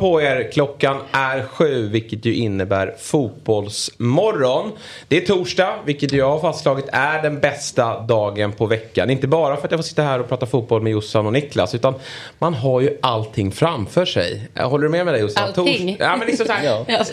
På er. Klockan är sju vilket ju innebär fotbollsmorgon. Det är torsdag vilket jag har fastslagit är den bästa dagen på veckan. Inte bara för att jag får sitta här och prata fotboll med Jossan och Niklas utan man har ju allting framför sig. Håller du med mig där Jossan? Allting? ja men liksom så här, Ja.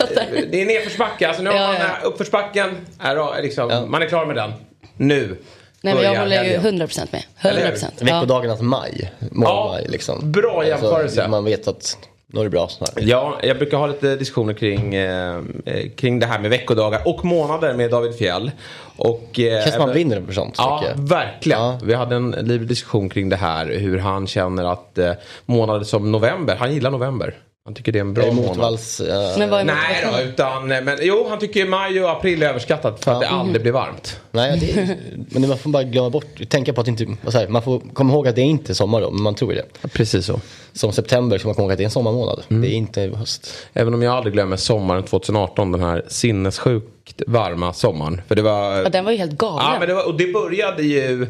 Det är nedförsbacke. Alltså nu har Ja, man ja. uppförsbacken. Är, liksom, Man är klar med den. Nu. Nej men jag håller ju helgen. 100% med. 100%. Ja. Veckodagarnas maj. Mål Ja, maj liksom. bra jämförelse. man vet att nu är det bra snart. Ja, jag brukar ha lite diskussioner kring, eh, eh, kring det här med veckodagar och månader med David Fjell. Och, eh, Känns som man även- brinner för sånt. Ja, verkligen. Ja. Vi hade en livlig diskussion kring det här. Hur han känner att eh, månader som november, han gillar november. Han tycker det är en bra Är månad. motvalls... eh, Men vad är Nej då, utan eh, men, jo han tycker maj och april är överskattat för att det Ja. aldrig blir varmt. Nej, det, men man får bara glömma bort, tänka på att inte, säger, man får komma ihåg att det är inte sommar då, men man tror det. Precis så. Som september ska man komma ihåg att det är en sommarmånad. Mm. Det är inte höst. Även om jag aldrig glömmer sommaren 2018, den här sinnessjukt varma sommaren. För det var... Ja, den var ju helt galen. Ja, men det, var, och det började ju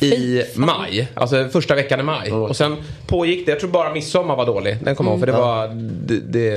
i maj, alltså första veckan i maj. Och sen pågick det, jag tror bara midsommar var dålig. Den kommer ihåg för det var, det, det, det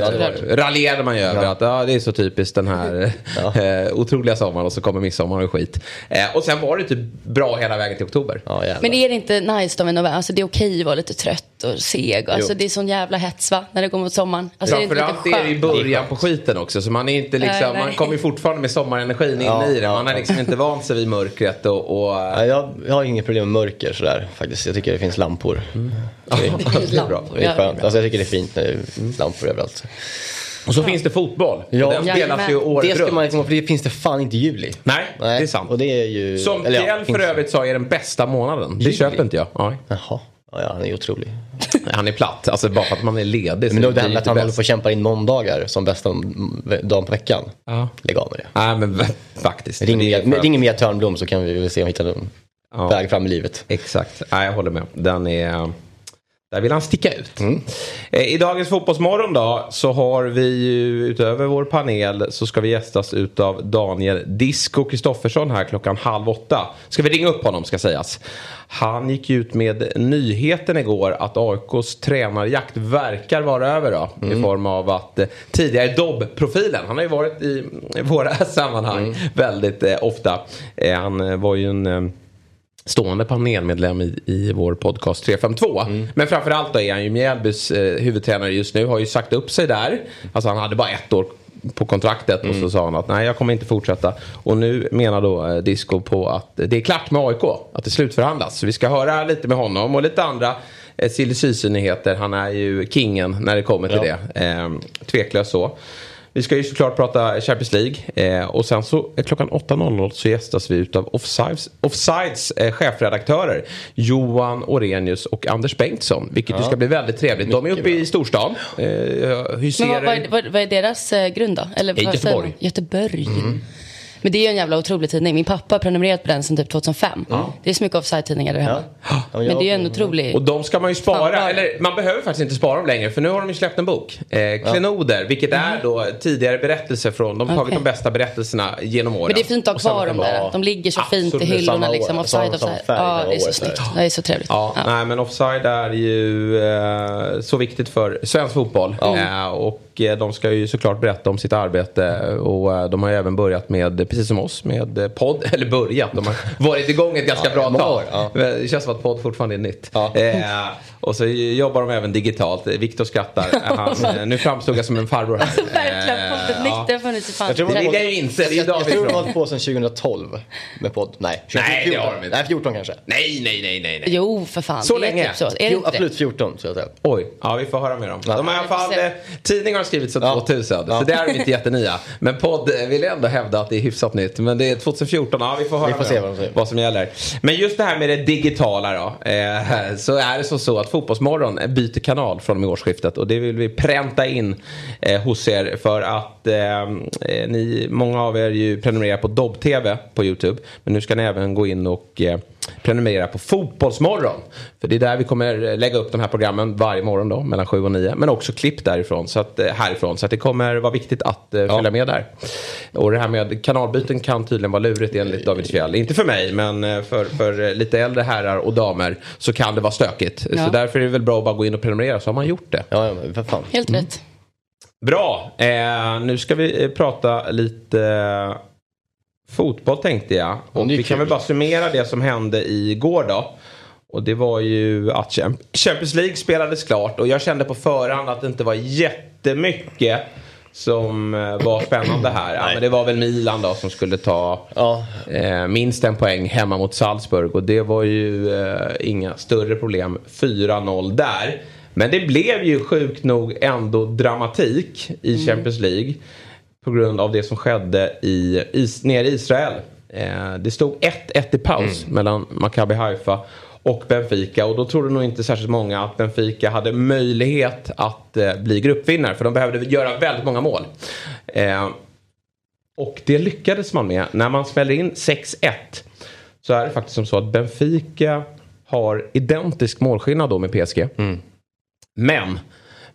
var raljerade man ju över Ja. att ja, det är så typiskt den här Ja. eh, otroliga sommaren och så kommer midsommar och skit. Eh, och sen var det typ bra hela vägen till oktober. Ja. Men är det inte nice då med november? Alltså det är okej att vara lite trött och seg. Alltså Jo. det är sån jävla hets va? När det går mot sommaren. Alltså det Framförallt är det i början på skiten också. Så man är inte liksom, nej. man kommer ju fortfarande med sommarenergin Ja, in i det. ja, Man har ja. liksom inte vant sig vid mörkret och... och Ja, jag, jag har inget problem med mörker sådär faktiskt. Jag tycker det finns lampor. Mm. Det, är, det är bra. det är skönt. Alltså, jag tycker det är fint när det är lampor överallt. Och så finns det fotboll. Ja. Den spelas Jajamän. ju året Det ska man liksom, för det finns det fan inte i juli. Nej, det är sant. Och det är ju... Som eller ja, för övrigt sa är den bästa månaden. Det Juli? köper inte jag. Ja. Jaha. Ja, ja, han är otrolig. Han är platt. Alltså bara för att man är ledig. Men då det handlar att han håller på att kämpa in måndagar som bästa dagen på veckan. Ja. Lägg av med det. Nej men faktiskt. Ring, Det är Mia- för- ring Mia Törnblom så kan vi se om vi hittar en Ja. väg fram i livet. Exakt. Nej, jag håller med. Den är... Där vill han sticka ut. Mm. Eh, I dagens Fotbollsmorgon då så har vi ju utöver vår panel så ska vi gästas utav Daniel Disco Kristoffersson här klockan halv åtta. Ska vi ringa upp honom ska sägas. Han gick ut med nyheten igår att AIKs tränarjakt verkar vara över då. Mm. I form av att eh, tidigare Dobb-profilen, han har ju varit i våra sammanhang Mm. väldigt eh, ofta. Eh, han eh, var ju en... Stående panelmedlem i, i vår podcast 352. Mm. Men framförallt då är han ju Mjällbys eh, huvudtränare just nu. Har ju sagt upp sig där. Alltså han hade bara ett år på kontraktet och Mm. så sa han att nej jag kommer inte fortsätta. Och nu menar då eh, Disco på att det är klart med AIK. Att det slutförhandlas. Så vi ska höra lite med honom och lite andra eh, silly nyheter Han är ju kingen när det kommer till Ja. det. Eh, tveklöst så. Vi ska ju såklart prata Champions League eh, och sen så klockan 8.00 så gästas vi utav Offsides, Offsides eh, chefredaktörer Johan Orenius och Anders Bengtsson. Vilket ju ska bli väldigt trevligt. De är uppe i storstan. Eh, hyser Men vad, vad, är- vad, är deras eh, grund då? Eller, Göteborg. Göteborg. Men det är ju en jävla otrolig tidning. Min pappa har prenumererat på den sedan typ 2005. Det är så mycket offside-tidningar där hemma. Ja, Men det är ju en otrolig... Och de ska man ju spara, eller man behöver faktiskt inte spara dem längre för nu har de ju släppt en bok. Eh, Klenoder, vilket är då tidigare berättelser från, de har tagit de bästa berättelserna genom åren. Men det är fint att ha kvar dem kan- där. De ligger så fint i hyllorna liksom. Offside, offside. Ja, det är så snyggt. Det är så trevligt. Ja, Ja. nej men offside är ju eh, så viktigt för svensk fotboll. Eh, och eh, de ska ju såklart berätta om sitt arbete. Och eh, de har ju även börjat med, precis som oss, med eh, podd. Eller börjat, de har varit igång ett ganska Ja, bra tag. ja. Det känns som att podd fortfarande är nytt. Ja. Eh, och så jobbar de även digitalt. Viktor skrattar. Han, eh, nu framstod jag som en farbror. här. Verkligen, Eh, podden ja. Nytt, det har funnits i fan Jag tror Det vill jag ju inte. Det är Jag, jag tror de har hållit på sedan 2012 med podd. Nej, Nej, det har de inte. Nej, 14 kanske. Nej, nej, nej, nej. nej. Jo, för fan. Så det är länge? Typ så. Är det Jo, det? absolut 14 skulle jag säga. Oj, ja vi får höra med dem. Ja. De har i alla fall, Ja, eh, tidningen har skrivit sedan 2000. Så det är inte jättenya. Men podd vill jag ändå hävda att det är hyfsat nytt. Men det är 2014, ja vi får höra Vi får se vad de vad som gäller. Men just det här med det digitala då. Eh, så är det så, så att Fotbollsmorgon byter kanal från och med årsskiftet. Och det vill vi pränta in eh, hos er. För att eh, eh, ni, många av er ju prenumererar på Dobb-TV på YouTube. Men nu ska ni även gå in och eh, prenumerera på Fotbollsmorgon. För det är där vi kommer lägga upp de här programmen varje morgon då, mellan 7 och 9. Men också klipp därifrån, så att, eh, härifrån. Så att det kommer vara viktigt att eh, följa med där. Och det här med kanalbyten kan tydligen vara lurigt enligt David Fjell. Inte för mig, men eh, för, för eh, lite äldre herrar och damer så kan det vara stökigt. Ja. Så därför är det väl bra att bara gå in och prenumerera så har man gjort det. Ja, ja, men för fan. Helt rätt. Bra, eh, nu ska vi eh, prata lite eh, fotboll tänkte jag. Och vi kan väl bara summera det som hände igår då. Och det var ju att Champ- Champions League spelades klart och jag kände på förhand att det inte var jättemycket som eh, var spännande här. Ja, men det var väl Milan då som skulle ta Ja. eh, minst en poäng hemma mot Salzburg och det var ju eh, inga större problem. 4-0 där. Men det blev ju sjukt nog ändå dramatik i Champions League. På grund av det som skedde i, is, nere i Israel. Eh, det stod 1-1 i paus mellan Maccabi Haifa och Benfica. Och då trodde nog inte särskilt många att Benfica hade möjlighet att eh, bli gruppvinnare. För de behövde göra väldigt många mål. Eh, och det lyckades man med. När man smäller in 6-1 så är det faktiskt som så att Benfica har identisk målskillnad då med PSG. Men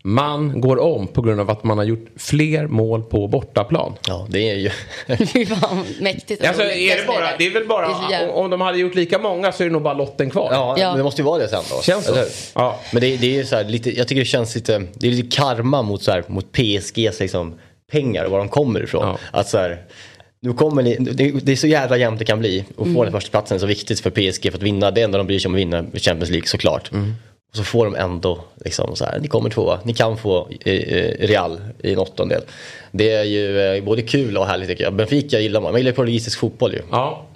man går om på grund av att man har gjort fler mål på bortaplan. Ja, det är ju... Mäktigt. Alltså, är det, bara, det är väl bara, om, om de hade gjort lika många så är det nog bara lotten kvar. Ja, Ja. men det måste ju vara det sen då. Känns så. Ja. Men det, det är ju så här, lite, jag tycker det känns lite, det är lite karma mot, så här, mot PSGs liksom, pengar och var de kommer ifrån. Ja. Att så här, nu kommer ni, det, det är så jävla jämnt det kan bli. Och få den första platsen är så viktigt för PSG för att vinna. Det enda de bryr sig om att vinna Champions League såklart. Och så får de ändå liksom så här, ni kommer tvåa, ni kan få eh, eh Real i en åttondel. Det är ju eh, både kul och härligt tycker jag. Benfica gillar man, man gillar ju portugisisk fotboll ju. Ja.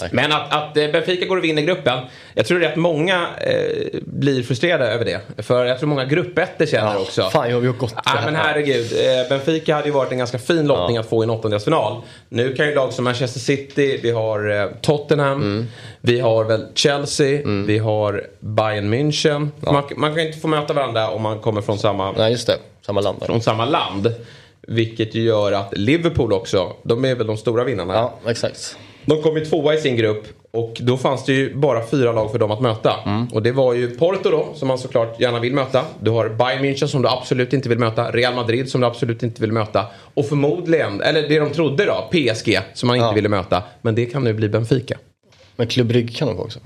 Nej. Men att, att eh, Benfica går och vinner gruppen. Jag tror rätt många eh, blir frustrerade över det. För jag tror många gruppettor känner också. Fan, jag har gjort gott. Ja, men herregud. Eh, Benfica hade ju varit en ganska fin lottning Ja. att få i en åttondelsfinal. Nu kan ju lag som Manchester City, vi har eh, Tottenham, Mm. vi har väl Chelsea, vi har Bayern München. Man, man kan inte få möta varandra om man kommer från samma, Nej, just det. Samma land. där. från samma land. Vilket ju gör att Liverpool också, de är väl de stora vinnarna. Ja, exakt. De kom ju tvåa i sin grupp och då fanns det ju bara fyra lag för dem att möta. Och det var ju Porto då, som man såklart gärna vill möta. Du har Bayern München som du absolut inte vill möta. Real Madrid som du absolut inte vill möta. Och förmodligen, eller det de trodde då, PSG som man inte Ja. ville möta. Men det kan nu bli Benfica. Men Klubb Brygge kan de få också.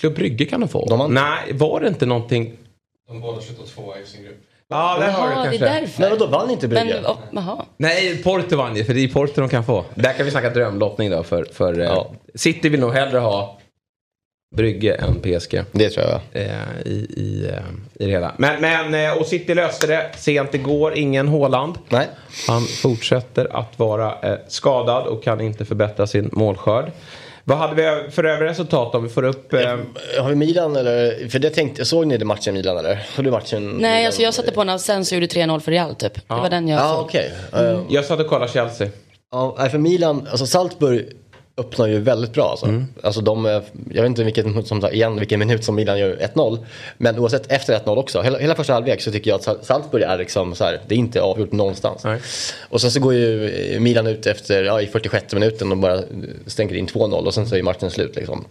Klubb Brygge kan de få. De har- Nej, var det inte någonting... De båda slutade tvåa i sin grupp. Ja, det har Jaha, du det är kanske. därför. Men vadå, vann inte Brygge? Oh. Nej, Porto vann ju, för det är Porto de kan få. Där kan vi snacka drömlottning då. För, för eh, Ja. City vill nog hellre ha Brygge än PSG. Det tror jag. eh, i, i, eh, i det hela. Men, men eh, och City löste det sent igår. Ingen Håland. Nej. Han fortsätter att vara eh, skadad och kan inte förbättra sin målskörd. Vad hade vi för övriga resultat om vi får upp... Eh, Har vi Milan eller? För det tänkte, såg ni det matchen Milan eller? Såg du matchen? Nej, Milan? alltså jag satte på när sen så gjorde 3-0 för Real typ. Det var den jag Ja, såg. okej. Eh, jag satt och kollade Chelsea. Ja, för Milan, alltså Salzburg öppnar ju väldigt bra alltså. Mm. alltså de, jag vet inte vilken, som, igen, vilken minut som Milan gör 1-0. Men oavsett efter 1-0 också, hela, hela första halvlek så tycker jag att Sal- Salzburg är liksom så här, det är inte avgjort någonstans. Nej. Och sen så går ju eh, Milan ut efter, ja, i 46 minuten och bara stänker in 2-0 och sen så är matchen slut liksom.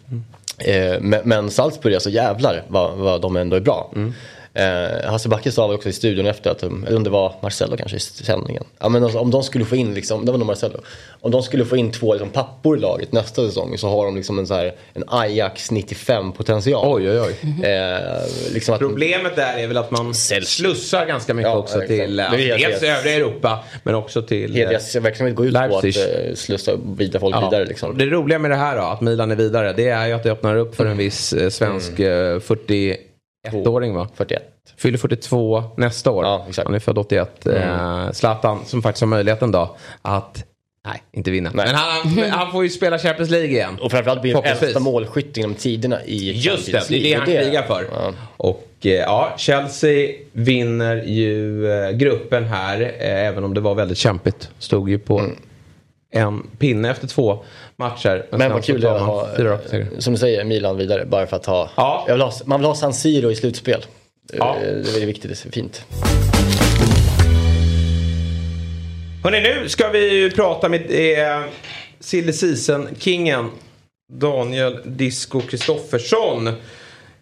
Eh, men, men Salzburg, alltså jävlar vad, vad de ändå är bra. Eh, Hasse Backe sa också i studion efter att, eller om det var Marcello kanske i sändningen. Ja, men alltså, om de skulle få in, liksom, det var nog Marcello. Om de skulle få in två liksom, pappor i laget nästa säsong så har de liksom en, så här, en Ajax 95 potential. Oj, oj, oj. Eh, liksom att, Problemet där är väl att man slussar ganska mycket ja, också exakt. till alltså, dels övriga Europa men också till... Hela eh, verksamhet går ut på att eh, slussa vidare folk ja. vidare. Liksom. Det roliga med det här då, att Milan är vidare, det är ju att det öppnar upp för en mm. viss eh, svensk mm. Eh, 40 ettåring va? 41. Fyller 42 nästa år. Ja, exakt. Han är född 81. Mm. Eh, Zlatan som faktiskt har möjligheten då att Nej, inte vinna. Nej. Men han, han, får ju spela Champions League igen. Och framförallt blir han äldsta målskytt genom tiderna i Just det, det är det han krigar för. Ja. Och eh, ja, Chelsea vinner ju eh, gruppen här, även om det var väldigt kämpigt. Stod ju på mm en pinne efter två matcher. Men, Men vad kul det är att ha, som du säger, Milan vidare. Bara för att ha, ja. vill ha man vill ha San Siro i slutspel. Ja. Det är väldigt viktigt, det är fint. Hörrni, nu ska vi prata med eh, silly season-kingen Daniel Disco Kristoffersson.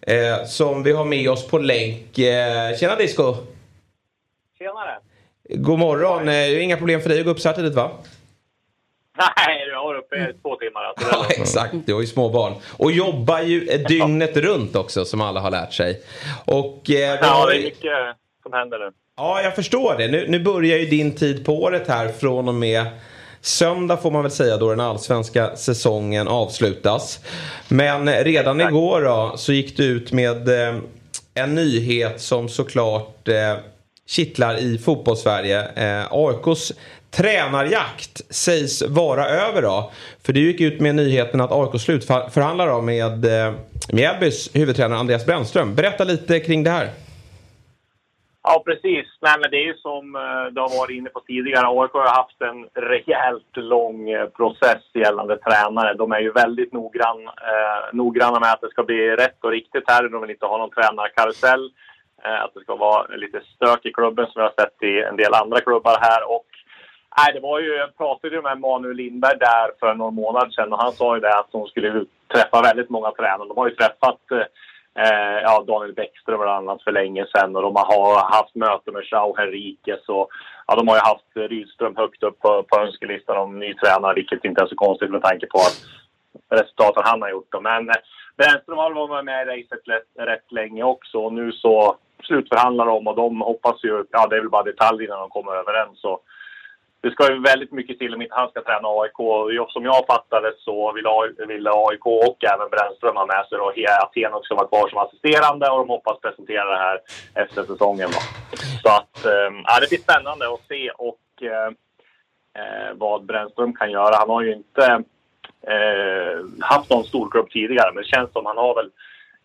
Eh, som vi har med oss på länk. Eh, tjena Disco! Tjenare! God morgon! Eh, inga problem för dig att gå upp så här tidigt va? Nej, jag har uppe i två timmar. Alltså. Ja, exakt. Du har ju små barn. Och jobbar ju dygnet runt också som alla har lärt sig. Och, eh, ja, det är mycket som händer nu. Ja, jag förstår det. Nu, nu börjar ju din tid på året här från och med söndag får man väl säga då den allsvenska säsongen avslutas. Men redan Tack. igår då så gick du ut med eh, en nyhet som såklart eh, kittlar i fotbollssverige. Eh, AIKs tränarjakt sägs vara över då. För det gick ut med nyheten att AIK slutförhandlar med eh, Mjällbys huvudtränare Andreas Brännström. Berätta lite kring det här. Ja, precis. Nej, men det är ju som eh, du har varit inne på tidigare. AIK har haft en rejält lång eh, process gällande tränare. De är ju väldigt noggrann, eh, noggranna med att det ska bli rätt och riktigt här. De vill inte ha någon tränarkarusell. Eh, att det ska vara lite stök i klubben som vi har sett i en del andra klubbar här. Och Nej, det var ju, jag pratade ju med Manuel Lindberg där för några månader sedan och han sa ju det att de skulle träffa väldigt många tränare. De har ju träffat eh, ja, Daniel Bäckström bland annat för länge sedan och de har haft möte med Chao Henriquez och ja, de har ju haft Rydström högt upp på, på önskelistan om ny tränare, vilket inte är så konstigt med tanke på att resultaten han har gjort. Då. Men eh, Brännström har varit med i racet rätt, rätt länge också och nu så slutförhandlar de och de hoppas ju, ja det är väl bara detaljer när de kommer överens. Och, det ska ju väldigt mycket till om inte han ska träna AIK. Som jag fattade så ville AIK och även Brännström ha med sig då Aten också vara kvar som assisterande och de hoppas presentera det här efter säsongen. Då. Så att, äh, det blir spännande att se och äh, vad Brännström kan göra. Han har ju inte äh, haft någon storklubb tidigare men det känns som han har väl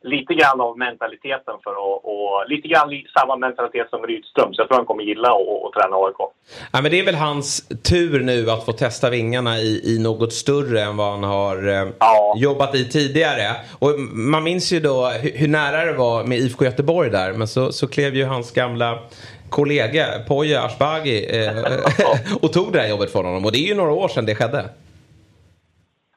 lite grann av mentaliteten för att, och lite grann samma mentalitet som Rydström. Så jag tror han kommer gilla att, träna AIK. Ja, men det är väl hans tur nu att få testa vingarna i, i något större än vad han har eh, ja. jobbat i tidigare. Och man minns ju då hur, hur, nära det var med IFK Göteborg där. Men så, så klev ju hans gamla kollega Poya Ashbagi eh, och tog det här jobbet från honom. Och det är ju några år sedan det skedde.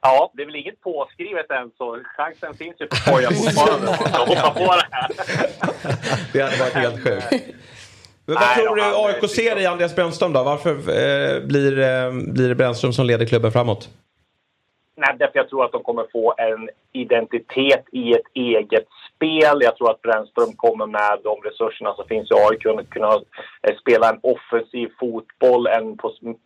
Ja, det är väl inget påskrivet än så chansen finns ju för Poja fortfarande att hoppa på det här. det hade varit helt sjukt. Men vad tror du AIK ser i Andreas Brännström då? Varför eh, blir, eh, blir det Brännström som leder klubben framåt? Nej, därför jag tror att de kommer få en identitet i ett eget spel. Jag tror att Brännström kommer med de resurserna som finns i AIK att kunna eh, spela en offensiv fotboll, en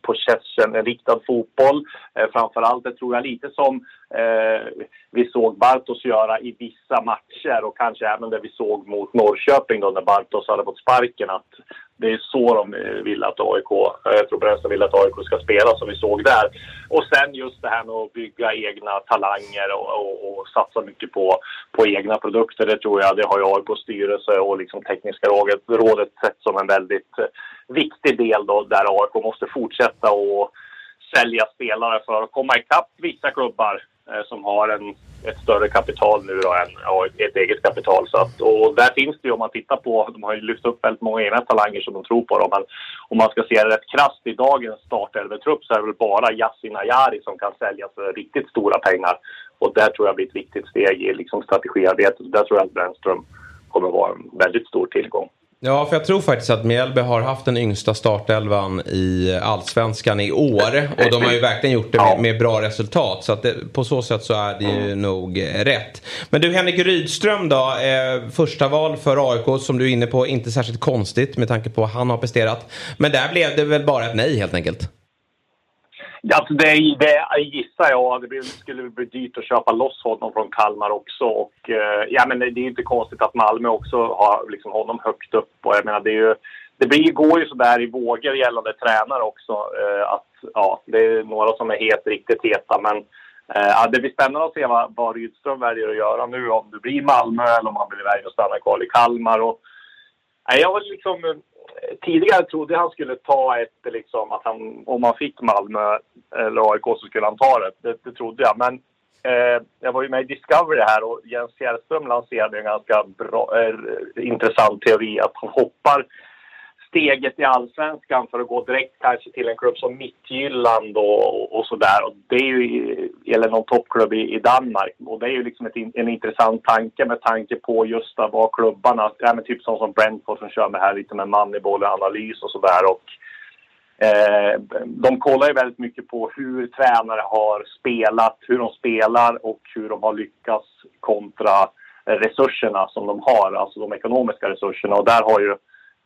possession-riktad fotboll. Eh, framförallt, det tror jag lite som eh, vi såg Bartos göra i vissa matcher och kanske även det vi såg mot Norrköping då när Bartos hade fått sparken. Att det är så de eh, vill att AIK, eh, jag tror Brännström vill att AIK ska spela som vi såg där. Och sen just det här med att bygga egna talanger och, och, och satsa mycket på, på egna produkter. Det tror jag, det har ju AIKs styrelse och liksom tekniska rådet, rådet sett som en väldigt eh, viktig del då där AIK måste fortsätta och sälja spelare för att komma ikapp vissa klubbar eh, som har en, ett större kapital nu då än ett eget kapital. Så att, och där finns det ju om man tittar på, de har ju lyft upp väldigt många egna talanger som de tror på. Då, men om man ska se det rätt krasst i dagens startelvetrupp så är det väl bara Yasin Ayari som kan säljas för riktigt stora pengar. Och där tror jag blir ett viktigt steg i liksom strategiarbetet. Där tror jag att Brännström kommer att vara en väldigt stor tillgång. Ja, för jag tror faktiskt att Mjällby har haft den yngsta startelvan i allsvenskan i år. Och de har ju verkligen gjort det med, med bra resultat. Så att det, på så sätt så är det ju mm. nog rätt. Men du, Henrik Rydström då. Eh, första val för AIK som du är inne på. Inte särskilt konstigt med tanke på vad han har presterat. Men där blev det väl bara ett nej helt enkelt? Alltså det, det gissar jag. Det skulle bli dyrt att köpa loss honom från Kalmar också. Och, eh, ja, men det är inte konstigt att Malmö också har liksom honom högt upp. Och jag menar, det, är ju, det blir, går ju sådär i vågor gällande tränare också. Eh, att, ja, det är några som är helt riktigt heta. Men eh, ja, det blir spännande att se vad, vad Rydström väljer att göra nu. Om det blir Malmö eller om han blir väljer att stanna kvar i Kalmar. Och, jag var liksom, tidigare trodde jag han skulle ta ett, liksom, att han, om han fick Malmö eller AIK så skulle han ta det. Det, det trodde jag. Men eh, jag var ju med i Discovery här och Jens Fjällström lanserade en ganska bra, eh, intressant teori att han hoppar steget i allsvenskan för att gå direkt kanske till en klubb som Midtjylland och, och sådär. det är ju, eller någon toppklubb i, i, Danmark. Och det är ju liksom ett, en intressant tanke med tanke på just vad klubbarna, ja, men typ som, som Brentford som kör med här lite med Moneyball-analys och sådär. Eh, de kollar ju väldigt mycket på hur tränare har spelat, hur de spelar och hur de har lyckats kontra resurserna som de har, alltså de ekonomiska resurserna. Och där har ju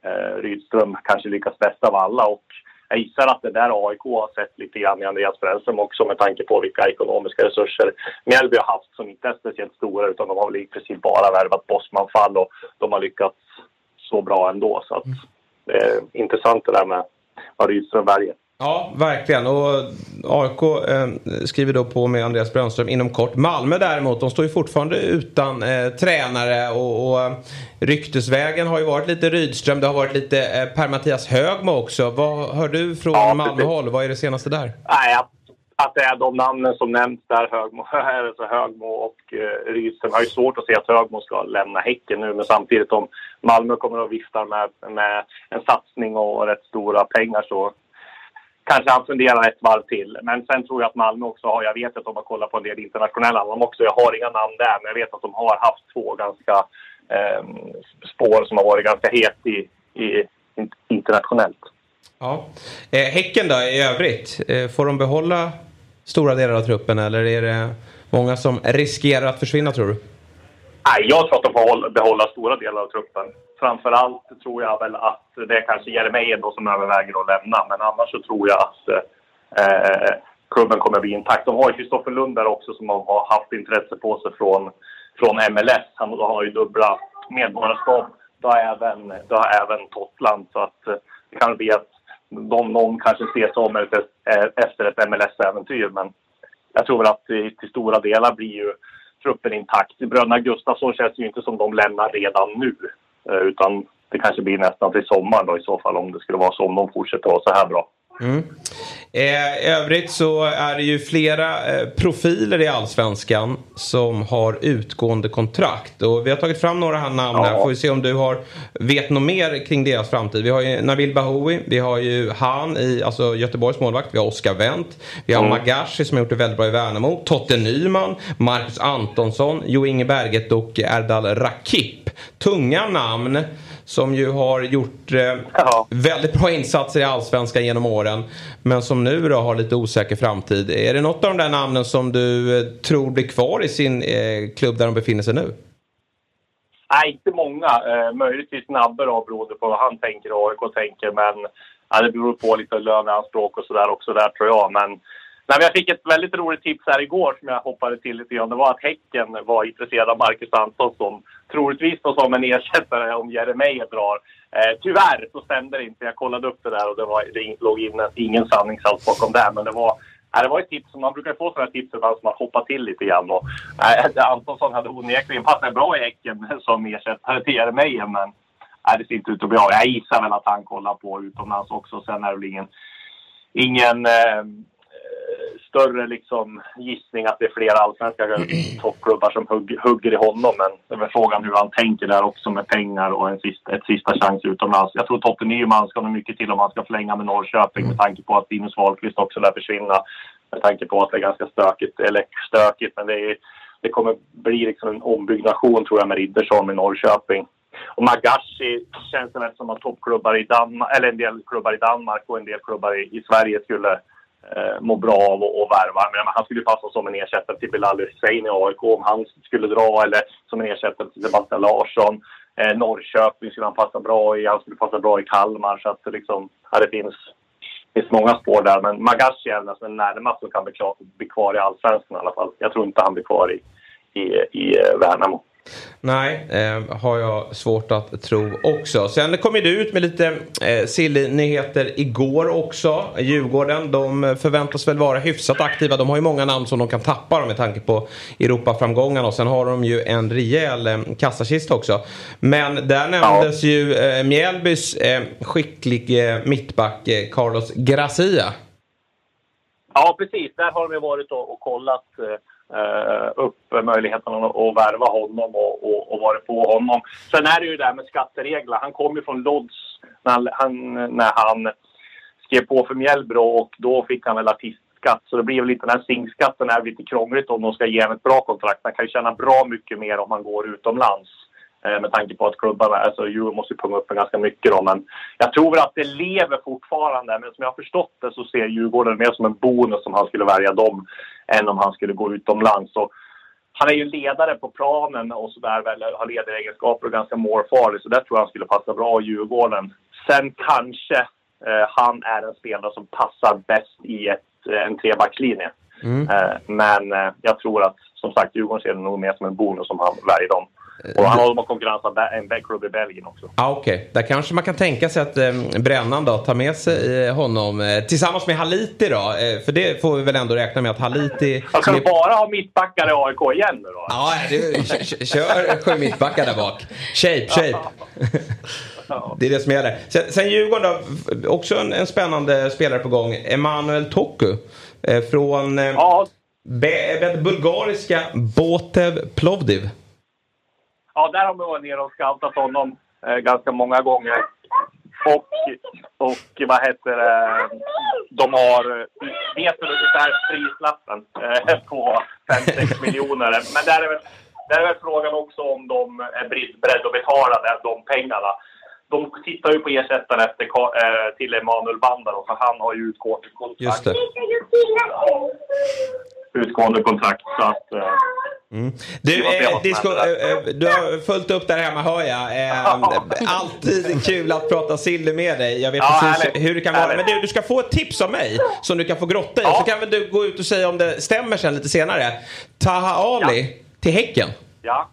eh, Rydström kanske lyckas bäst av alla. Och jag gissar att det där AIK har sett lite grann i Andreas Brännström också med tanke på vilka ekonomiska resurser Mjällby har haft som inte är speciellt stora utan de har väl i princip bara värvat Bosman-fall och de har lyckats så bra ändå. Så att det är intressant det där med vad Rydström väljer. Ja, verkligen. Och AIK eh, skriver då på med Andreas Brännström inom kort. Malmö däremot, de står ju fortfarande utan eh, tränare och, och eh, ryktesvägen har ju varit lite Rydström. Det har varit lite eh, Per-Mattias Högmo också. Vad hör du från ja, Malmöhåll? Vad är det senaste där? Nej, att, att det är de namnen som nämns där, Högmo, alltså Högmo och eh, Rydström. Jag har ju svårt att se att Högmo ska lämna Häcken nu, men samtidigt om Malmö kommer att vifta med, med en satsning och rätt stora pengar så kanske han funderar ett varv till. Men sen tror jag att Malmö också har, jag vet att de har kollat på en del internationella namn också. Jag har inga namn där, men jag vet att de har haft två ganska eh, spår som har varit ganska het i, i internationellt. Ja. Eh, häcken då i övrigt, eh, får de behålla stora delar av truppen eller är det många som riskerar att försvinna tror du? Nej, jag tror att de får behålla stora delar av truppen framförallt tror jag väl att det är kanske Jeremejeff då som överväger att lämna. Men annars så tror jag att eh, klubben kommer att bli intakt. De har ju Kristoffer Lund där också som har haft intresse på sig från, från MLS. Han har ju dubbla medborgarskap. Det har även, även Totland. Så att eh, det kan bli att de, någon kanske ser sig om eh, efter ett MLS-äventyr. Men jag tror väl att till, till stora delar blir ju truppen intakt. Bröderna Gustafsson känns ju inte som de lämnar redan nu. Eh, utan det kanske blir nästan till sommaren då i så fall om det skulle vara så, om de fortsätter vara så här bra. Mm. Eh, övrigt så är det ju flera eh, profiler i Allsvenskan som har utgående kontrakt. Och vi har tagit fram några här namn ja. här. Får vi se om du har, vet något mer kring deras framtid. Vi har ju Nabil Bahoui, vi har ju Han i alltså Göteborgs målvakt, vi har Oskar Wendt, vi har mm. Magashi som har gjort det väldigt bra i Värnamo, Totte Nyman, Marcus Antonsson, Jo Inge Berget och Erdal Rakip. Tunga namn som ju har gjort eh, väldigt bra insatser i Allsvenskan genom åren. Men som nu då har lite osäker framtid. Är det något av de där namnen som du eh, tror blir kvar i sin eh, klubb där de befinner sig nu? Nej, inte många. Eh, möjligtvis Nabbe då, beroende på vad han tänker och AIK tänker. Men ja, det beror på lite löneanspråk och sådär också där tror jag. Men Nej, jag fick ett väldigt roligt tips här igår som jag hoppade till lite grann. Det var att Häcken var intresserad av Marcus Antonsson. Troligtvis då som en ersättare om Jeremejeff drar. Eh, tyvärr så stämde det inte. Jag kollade upp det där och det, var, det låg in, ingen sanningshalt bakom det. Men det var, eh, det var ett tips. Man brukar få sådana tips ibland som man hoppar till lite grann. Och, eh, eh, Antonsson hade onekligen passat bra i Häcken som ersättare till Jeremejeff. Men eh, det ser inte ut att bli av. Jag gissar väl att han kollar på utomlands också. Sen är det väl ingen, ingen eh, större liksom, gissning att det är flera allsvenska toppklubbar som hugg, hugger i honom. Men det är väl frågan hur han tänker där också med pengar och en sista, ett sista chans utomlands. Jag tror Totte Nyman ska nog mycket till om han ska förlänga med Norrköping med tanke på att Linus Wahlqvist också lär försvinna. Med tanke på att det är ganska stökigt, eller stökigt, men det, är, det kommer bli liksom en ombyggnation tror jag med Riddersholm i Norrköping. Och Magashi känns det väl som att toppklubbar i Danmark, eller en del klubbar i Danmark och en del klubbar i, i Sverige skulle eh, mår bra av och värvar. Men han skulle passa som en ersättare till Bilal Hussein i AIK om han skulle dra eller som en ersättare till Sebastian Larsson. Eh, Norrköping skulle han passa bra i. Han skulle passa bra i Kalmar. Så att det, liksom, ja, det finns, finns många spår där. Men Magashi är den som är närmast som kan bli kvar, bli kvar i Allsvenskan i alla fall. Jag tror inte han blir kvar i, i, i eh, Värnamo. Nej, eh, har jag svårt att tro också. Sen kom ju du ut med lite eh, silly-nyheter igår också. Djurgården, de förväntas väl vara hyfsat aktiva. De har ju många namn som de kan tappa med tanke på Europaframgångarna. Och sen har de ju en rejäl eh, kassakista också. Men där nämndes ja. ju eh, Mjällbys eh, skicklig eh, mittback eh, Carlos Gracia. Ja, precis. Där har de varit och, och kollat eh, Eh, upp möjligheten att, att värva honom och, och, och vara på honom. Sen är det ju det här med skatteregler. Han kom ju från Lodz när han, när han skrev på för Mjällbro och då fick han väl artistskatt. Så det blir väl lite den här SINK-skatten är lite krångligt om de ska ge honom ett bra kontrakt. Han kan ju tjäna bra mycket mer om han går utomlands. Eh, med tanke på att klubbarna, alltså Djurgården måste punga upp ganska mycket då. Men jag tror att det lever fortfarande. Men som jag har förstått det så ser Djurgården mer som en bonus om han skulle välja dem än om han skulle gå utomlands. Så han är ju ledare på planen och sådär, har ledaregenskaper och ganska målfarlig. Så där tror jag han skulle passa bra i Djurgården. Sen kanske eh, han är en spelare som passar bäst i ett, eh, en trebackslinje. Mm. Eh, men eh, jag tror att som sagt Djurgården ser det nog mer som en bonus om han väljer dem. Och han håller på att konkurrera en backklubb i Belgien också. Ah, Okej, okay. där kanske man kan tänka sig att eh, Brännan då tar med sig eh, honom eh, tillsammans med Haliti då. Eh, för det får vi väl ändå räkna med att Haliti... Alltså med... bara ha mittbackar i AIK igen nu då? Ja, du, kör sju mittbackar där bak. Shape, shape. Det är det som gäller. Sen, sen Djurgården då, också en, en spännande spelare på gång. Emanuel Toku. Eh, från eh, ja. be, bulgariska Botev Plovdiv. Ja, där har man varit nere och scoutat honom eh, ganska många gånger. Och, och vad heter det, de har, eh, vet du ungefär prislappen eh, på 5-6 miljoner. Men där är, väl, där är väl frågan också om de är beredda att betala de pengarna. De tittar ju på ersättaren efter, eh, till Emanuel Bandar för han har ju utgående kontrakt. Utgående kontrakt så att... Eh, Mm. Du, eh, Disco, eh, eh, du har följt upp där hemma hör jag. Alltid kul att prata silly med dig. Jag vet ja, precis härligt. hur det kan vara. Men du, du ska få ett tips av mig som du kan få grotta i. Ja. Så kan väl du gå ut och säga om det stämmer sen lite senare. Taha Ali ja. till Häcken. Ja.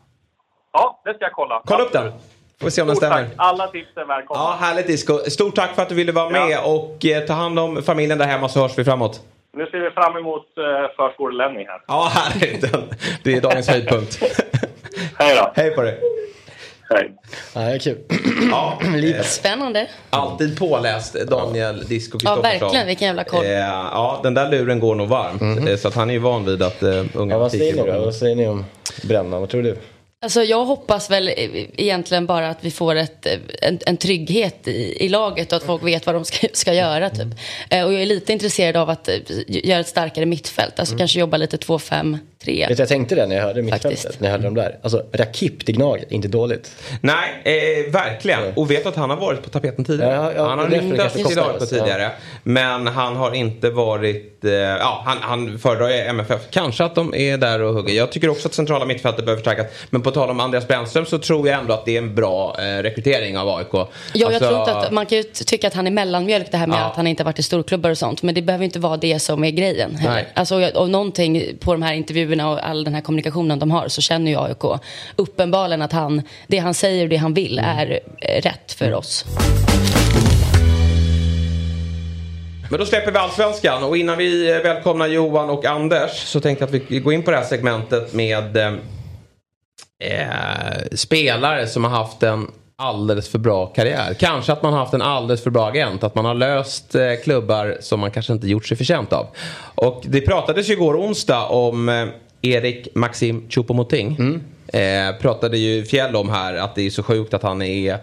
ja, det ska jag kolla. Kolla upp den. Får vi se om den stämmer. Tack. Alla tips är välkomna. Ja, härligt Disco. Stort tack för att du ville vara med och eh, ta hand om familjen där hemma så hörs vi framåt. Nu ser vi fram emot uh, förskolelämning här. Ja, härligt. Det är dagens höjdpunkt. Hej då. Hej på dig. Hej. Ja, det är kul. Ja, Spännande. Alltid påläst Daniel Disco Ja, verkligen. Vilken jävla koll. Eh, ja, den där luren går nog varmt. Mm -hmm. Så att han är ju van vid att uh, unga ja, vad säger ni? Vad säger ni om Bränna? Vad tror du? Alltså jag hoppas väl egentligen bara att vi får ett, en, en trygghet i, i, laget och att folk vet vad de ska, ska göra. Typ. Mm. Och jag är lite intresserad av att göra ett starkare mittfält. Alltså mm. kanske jobba lite 2-5 tre. Vet, jag tänkte det när jag hörde mittfältet, när jag hörde dem där. Alltså Rakip till Gnaget, inte dåligt. Nej, eh, verkligen. Ja. Och vet att han har varit på tapeten tidigare. Ja, ja, han har ryktats till AIK tidigare. Men han har inte varit, eh, ja han, han föredrar MFF. Kanske att de är där och hugger. Jag tycker också att centrala mittfältet behöver förstärkas. Men på tal om Andreas Brännström så tror jag ändå att det är en bra eh, rekrytering av AIK. Ja, alltså, jag tror inte att, man kan ju tycka att han är mellanmjölk det här med att han inte varit i storklubbar och sånt. Men det behöver inte vara det som är grejen. Nej. Alltså, och någonting på de här intervjuerna intervjuerna och all den här kommunikationen de har så känner ju AIK uppenbarligen att han, det han säger och det han vill är eh, rätt för oss. Men då släpper vi allsvenskan. Och innan vi eh, välkomnar Johan och Anders så tänkte jag att vi går in på det här segmentet med eh, eh, spelare som har haft en alldeles för bra karriär. Kanske att man har haft en alldeles för bra agent. Att man har löst eh, klubbar som man kanske inte gjort sig förtjänt av. Och det pratades ju igår onsdag om eh, Erik Maxim Choupo-Moting. Mm. Eh, pratade ju Fjäll om här att det är så sjukt att han är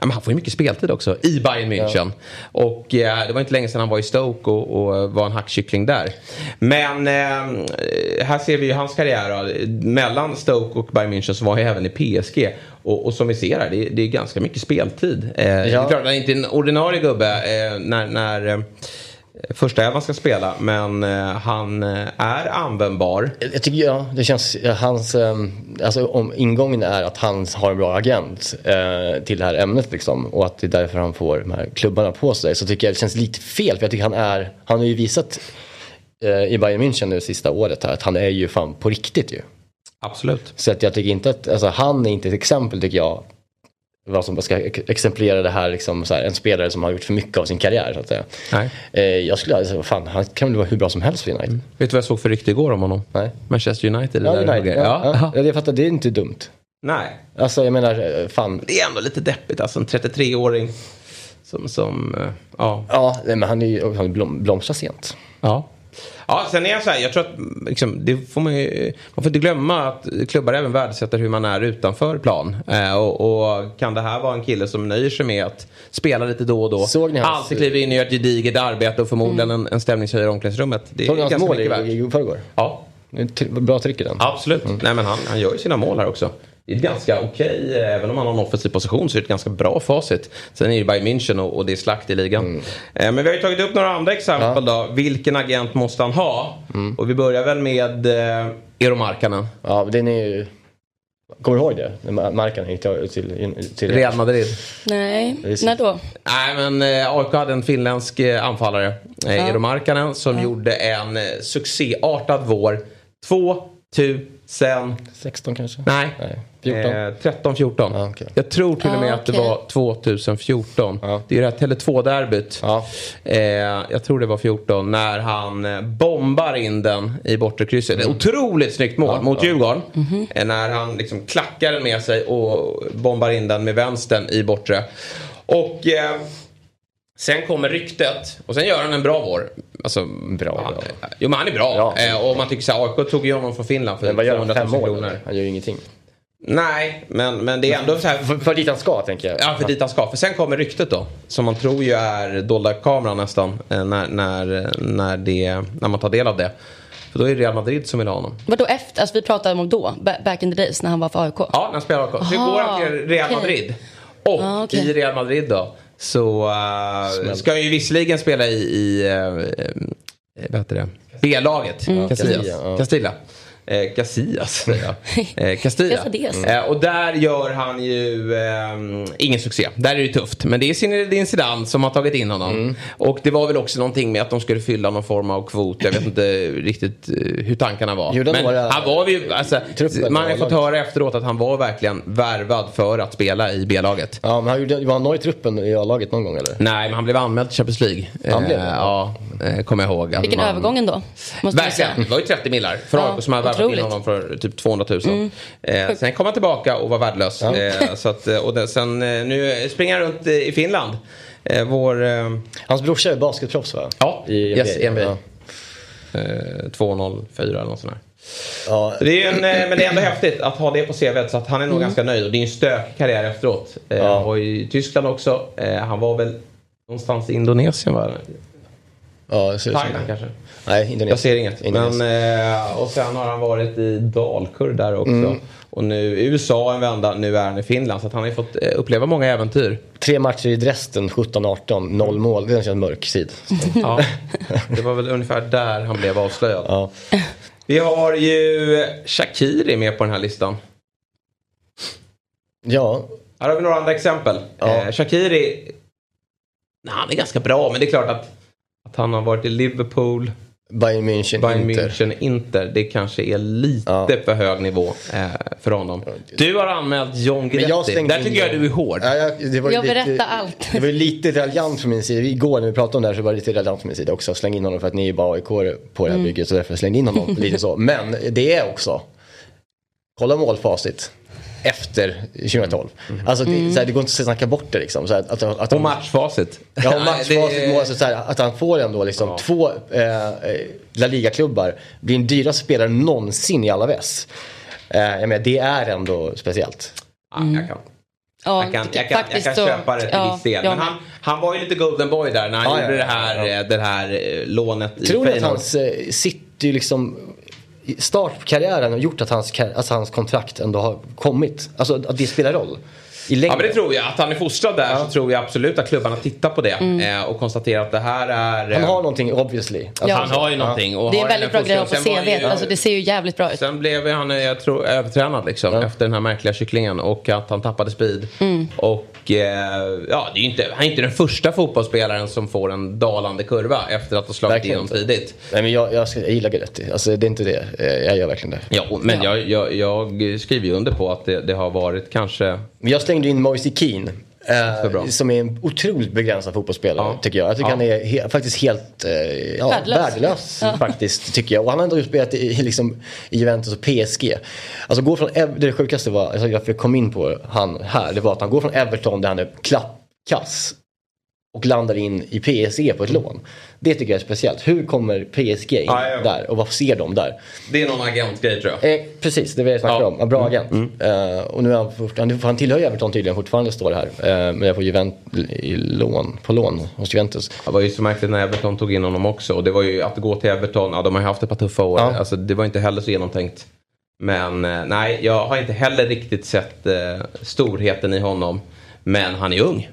Ja, men han får ju mycket speltid också i Bayern München. Ja. Och eh, det var inte länge sedan han var i Stoke och, och var en hackkyckling där. Men eh, här ser vi ju hans karriär. Då. Mellan Stoke och Bayern München så var han även i PSG. Och, och, som vi ser här, det, det är ganska mycket speltid. Eh, ja. Det är klart, han är inte en ordinarie gubbe eh, när, när eh, första elvan ska spela. Men eh, han eh, är användbar. Jag tycker, ja, det känns, hans, alltså om ingången är att han har en bra agent eh, till det här ämnet liksom. Och att det är därför han får de här klubbarna på sig. Så tycker jag det känns lite fel. För jag tycker han är, han har ju visat eh, i Bayern München nu sista året här att han är ju fan på riktigt ju. Absolut. Så att jag tycker inte att, alltså han är inte ett exempel tycker jag. Vad som ska exemplifiera det här, liksom, så här, en spelare som har gjort för mycket av sin karriär så att säga. Nej. Eh, jag skulle, alltså, fan han kan väl vara hur bra som helst för United. Mm. Vet du vad jag såg för rykte igår om honom? Nej. Manchester United. Ja, där United. Ja, ja. ja. Jag fattar, det är inte dumt. Nej. Alltså jag menar, eh, fan. Det är ändå lite deppigt alltså, en 33-åring. Som, som, uh, ja. Ja, men han är han blom, blomstrar sent. Ja. Ja, sen är jag så här, jag tror att liksom, det får man, ju, man får inte glömma att klubbar även värdesätter hur man är utanför plan. Eh, och, och, kan det här vara en kille som nöjer sig med att spela lite då och då. Såg ni hans... Alltid kliver in och gör ett gediget arbete och förmodligen mm. en, en stämningshöjare i omklädningsrummet. Det Såg ni hans mål i, i förrgår? Ja. Bra tryck i den. Absolut. Mm. Nej, men han, han gör ju sina mål här också det är ett ganska okej, okay, även om han har en offensiv position så är det ett ganska bra facit. Sen är det Bayern München och, och det är slakt i ligan. Mm. Eh, men vi har ju tagit upp några andra exempel ja. då. Vilken agent måste han ha? Mm. Och vi börjar väl med eh, Eero Markkanen. Ja, den är ju... Kommer du ihåg det? Markkanen gick till, till, till Real Madrid. Nej, när då? Nej men eh, AIK hade en finländsk eh, anfallare, eh, ja. Eero Markkanen, som ja. gjorde en eh, succéartad vår. 2000... 16 kanske? Nej. Nej. 14? Eh, 13, 14. Ah, okay. Jag tror till och med ah, att det var 2014. Ah. Det är det här Tele2-derbyt. Ah. Eh, jag tror det var 14. När han eh, bombar in den i bortre krysset. Mm. Otroligt snyggt mål mot Djurgården. Mm -hmm. när han liksom klackar den med sig och bombar in den med vänstern i bortre. Och... Sen kommer ryktet och sen gör han en bra vår. Alltså, bra, han, bra. Jo men han är bra. Ja, eh, och man tycker så här, AIK tog ju honom från Finland för 200 000 kronor. Han gör ju ingenting. Nej, men, men det är ändå så här. För, för dit han ska tänker jag. Ja, för dit han ska. För sen kommer ryktet då. Som man tror ju är dolda kameran nästan. Eh, när, när, när, det, när man tar del av det. För då är det Real Madrid som vill ha honom. Vadå efter? Alltså vi pratade om då? Back in the days när han var för AIK? Ja, när han spelade AIK. Så går han till Real Madrid. Och ah, okay. i Real Madrid då. Så uh, ska han ju visserligen spela i, i uh, vad heter det? B-laget. Mm. Castilla. Castilla eh, Casillas. eh, Castilla. Eh, och där gör han ju eh, ingen succé. Där är det tufft. Men det är Zinedine Zidane som har tagit in honom. Mm. Och det var väl också någonting med att de skulle fylla någon form av kvot. Jag vet inte riktigt eh, hur tankarna var. Jo, men var han var ju, alltså, man har fått höra efteråt att han var verkligen värvad för att spela i B-laget. Ja, men han gjorde, var han nöjd i truppen i A-laget någon gång eller? Nej, men han blev anmäld till Champions League. Han blev? Eh, ja, eh, kommer jag ihåg. Vilken man... övergång ändå. Verkligen. Det var ju 30 millar för ja, som hade värvat in honom för typ 200 000. Mm. Eh, sen kom han tillbaka och var värdelös. Ja. Eh, så att, eh, och det, sen, eh, nu springer han runt i Finland. Eh, vår, eh, Hans brorsa är basketproffs va? Ja, I yes, NBA. Ja. 204 eller något sånt där. Ja. Det är en, men det är ändå häftigt att ha det på CV så att han är nog mm. ganska nöjd. Och det är en stökig karriär efteråt. Ja. Han var i Tyskland också. Han var väl någonstans i Indonesien va? Ja, Thailand kanske? Nej, Indonesien. Jag ser inget. Men, eh, och sen har han varit i Dalkurd där också. Mm. Och nu i USA en vända, nu är han i Finland. Så att han har ju fått eh, uppleva många äventyr. Tre matcher i Dresden, 17-18, noll mål. Det känns mörk sid. ja, det var väl ungefär där han blev avslöjad. Ja. Vi har ju Shakiri med på den här listan. Ja. Här har vi några andra exempel. Ja. Eh, Shakiri, nej, han är ganska bra men det är klart att att han har varit i Liverpool. Bayern München, Bayern Inter. München, Inter. Det kanske är lite ja. för hög nivå eh, för honom. Du har anmält John Guidetti. Där tycker jag du är hård. Ja, jag, det var jag lite, berättar allt. Det var lite raljant från min sida. Igår när vi pratade om det här så var det lite raljant från min sida också. Släng in honom för att ni är bara AIK på det här mm. bygget. Så därför slängde in honom lite så. Men det är också. Kolla målfacit efter 2012. Mm. Alltså det, mm. såhär, det går inte att snacka bort det liksom. Såhär, att, att, och matchfacit. Ja, och matchfacit. det... alltså, såhär, att han får ändå liksom ja. två eh, La Liga-klubbar. Blir en dyraste spelare någonsin i alla väst. Eh, jag menar, det är ändå speciellt. Mm. Ja, jag kan. Ja, jag kan, jag kan, jag kan köpa det till ja, viss del. Men han, han var ju lite golden boy där när han ja, gjorde ja, det här, det här eh, lånet Tror du att hans eh, City liksom start på karriären har gjort att hans, alltså hans kontrakt ändå har kommit? Alltså att det spelar roll? I längden. Ja men det tror jag. Att han är fostrad där så tror jag absolut att klubbarna tittar på det Mm. eh, och konstaterar att det här är... Han eh, har någonting obviously. Alltså, Ja. han har ju någonting. Och Det är har en väldigt bra grej att ha på CV. ju- Alltså, det ser ju jävligt bra ut. Sen blev han, eh, jag tror, övertränad liksom efter den här märkliga kycklingen och att han tappade speed. Mm. Och ja, det är inte, han är inte den första fotbollsspelaren som får en dalande kurva efter att ha slagit Verkligen igenom inte. tidigt. Nej men jag, jag, jag gillar Guidetti. Alltså det är inte det. Jag gör verkligen det. Ja, men Jag, jag, jag skriver ju under på att det, det har varit kanske... Men jag slängde in Moise Keane. Eh, som är en otroligt begränsad fotbollsspelare Ja. tycker jag. Jag tycker Ja. han är he- faktiskt helt eh, ja, Värdelös. värdelös. faktiskt tycker jag. Och han har ändå spelat i, i liksom, i Juventus och PSG. Alltså gå från, det sjukaste var, alltså, jag kom in på han här, det var att han går från Everton där han är klappkass och landar in i PSG på ett lån. Det tycker jag är speciellt. Hur kommer PSG in Ja, ja. där och vad ser de där? Det är någon agentgrej tror jag. Eh, precis, det vill jag snacka Ja. om. En bra agent. Eh, och nu är han, fortfarande, han tillhör Everton tydligen fortfarande står det här. Eh, men jag får Juvent, i lån, på lån hos Juventus. Det var ju så märkligt när Everton tog in honom också. Och det var ju att gå till Everton, ja de har ju haft ett par tuffa år. Ja. Alltså, det var inte heller så genomtänkt. Men eh, nej, jag har inte heller riktigt sett eh, storheten i honom. Men han är ung.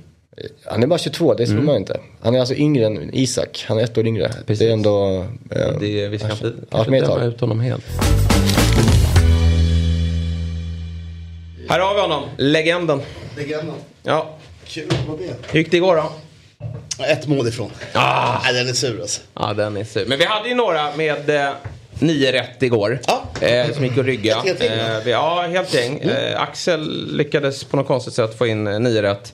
Han är bara 22, det tror man inte. Han är alltså yngre än Isak. Han är ett år yngre. Precis. Det är ändå... Eh, Det, vi ska inte, kanske döma ut honom helt. Här har vi honom, legenden. Legenden. Ja, Kul att vara med. hur gick det igår då? Ett mål ifrån. Ah. Nej, den är sur alltså. Ja, den är sur. Men vi hade ju några med eh, nio rätt igår. Ja. Eh, som gick att rygga. Helt va? eh, vi, ja, helt gäng. Eh, Axel lyckades på något konstigt sätt få in eh, nio rätt.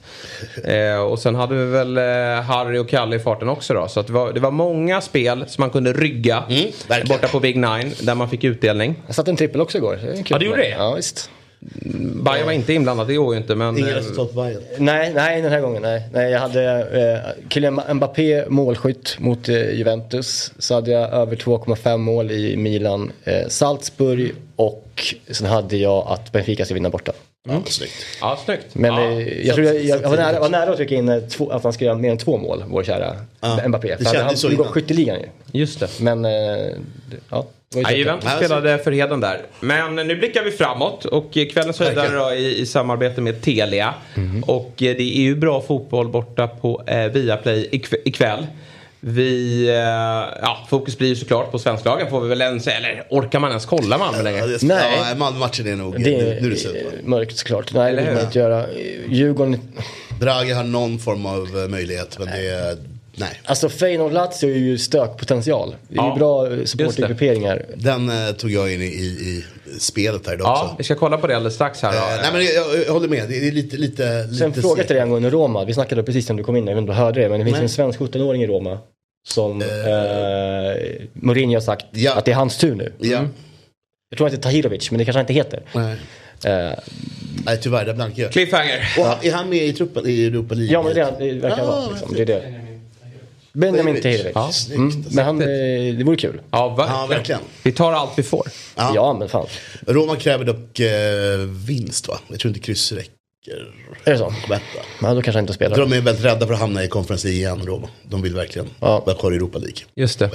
Eh, och sen hade vi väl eh, Harry och Kalle i farten också då. Så att det, var, det var många spel som man kunde rygga. verkligen. borta på Big Nine, där man fick utdelning. Jag satte en trippel också igår. Det. Ja, du gjorde det? Ja, visst. Bayern var inte inblandad, det går ju inte. Men, Inga eh, resultat på Bayern. Nej, nej den här gången. Nej. Nej, jag hade eh, Kylian Mbappé målskytt mot eh, Juventus. Så hade jag över 2,5 mål i Milan, eh, Salzburg och sen hade jag att Benfica ska vinna borta. Ja, snyggt. Ja, snyggt. Men ja. eh, jag, tror jag, jag, jag var, nära, var nära att trycka in eh, två, att han ska göra mer än två mål, vår kära Ja, Mbappé. det För han, kändes han så går innan. skytteligan ju. Just det. Men, eh, det- ja. Ja. Juventus Nej, spelade för heden där. Men nu blickar vi framåt och kvällens höjdare i, i samarbete med Telia. Mhm. Och eh, det är ju bra fotboll borta på eh, Viaplay ikv- ikväll. Vi, eh, ja, fokus blir ju såklart på svensklagen får vi väl ens, eller orkar man ens kolla Malmö Ja, längre? Nej. ja, Malmö-matchen är nog... Det nu, är nu är det slut. mörkt såklart. Nej, det vill man inte göra. Djurgården, Draghi har någon form av eh, möjlighet, men det är... Nej. alltså Feyenoord-Lazio är ju stökpotential. Det är Ja, ju bra eh, just det. supportinggrupperingar. Den eh, tog jag in i, i, i spelet här idag Ja, också. vi ska kolla på det alldeles strax här. Eh, nej men jag, jag, jag håller med, det är lite... lite, Sen lite fråga segt. till dig angående Roma. Vi snackade precis när du kom in, jag vet inte om du hörde det. Men det finns Nej. en svensk 17-åring i Roma. Som eh, Mourinho har sagt Ja. att det är hans tur nu. Ja. Jag tror att det är Tahirovic, men det kanske han inte heter. Nej. Eh, Nej, tyvärr, där blankar jag. Cliffhanger. Och han- är han med i truppen i Europa League? ja, men det, det verkar Ah, vara. Liksom. Det är det. Benjamin Tahirovic. Ja. Mm, men han, eh, det vore kul. Ja, verkligen. Ja, verkligen. Vi tar allt vi får. Ja. Ja, men fan. Roma kräver dock eh, vinst va? Jag tror inte kryss räcker. Är det så? Betta. Ja, då kanske han inte spelar. tror de är väldigt rädda för att hamna i League igen, Roma. De vill verkligen Ja. vara kvar i Europa League. Just det.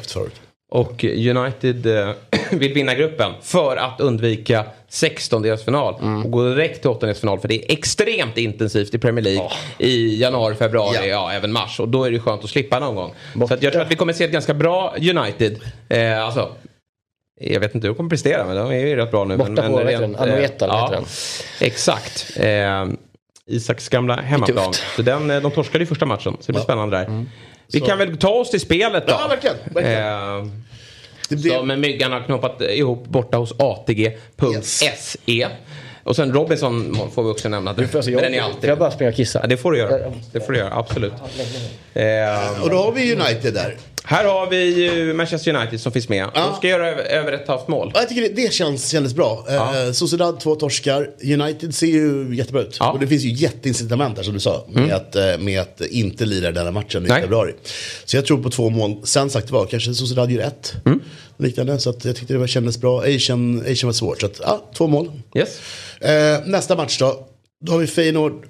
Och United eh, vill vinna gruppen för att undvika 16-delsfinal och gå direkt till åttondelsfinal för det är extremt intensivt i Premier League i januari, februari, ja. Ja. även mars och då är det skönt att slippa någon gång. Borta. Så jag tror att vi kommer se ett ganska bra United. Eh, alltså, jag vet inte hur de kommer prestera men de är ju rätt bra nu. Borta men, på, men rent? Anoeta, eh, ja, den? Exakt. Eh, Isaks gamla hemmaplan. Så den, eh, de torskade ju första matchen så det blir spännande där. Vi kan väl ta oss till spelet då. Ja, verkligen, verkligen. Eh, Det blir... som Myggan har knoppat ihop borta hos ATG.se. Och sen Robinson får vi också nämna. Du får alltså, jag, den är får alltid. jag bara springa och kissa? Ja, det får du göra. Det får du göra, absolut. Eh, Och då har vi United där. Här har vi ju Manchester United som finns med. Ja. De ska göra över, ett halvt mål. Ja, jag tycker det, det känns, kändes bra. Ja. Eh, Sociedad två torskar. United ser ju jättebra ut. Ja. Mm. Och det finns ju jätteincitament där som du sa. Med, att, eh, med att inte lira den här matchen i Nej. februari. Så jag tror på två mål. Sen sagt var, kanske Sociedad gör ett. Mm. Liknande. Så att jag tyckte det var, kändes bra. Asian, Asian var svårt. Så att, ja, två mål. Yes. Eh, nästa match då. Då har vi Feyenoord.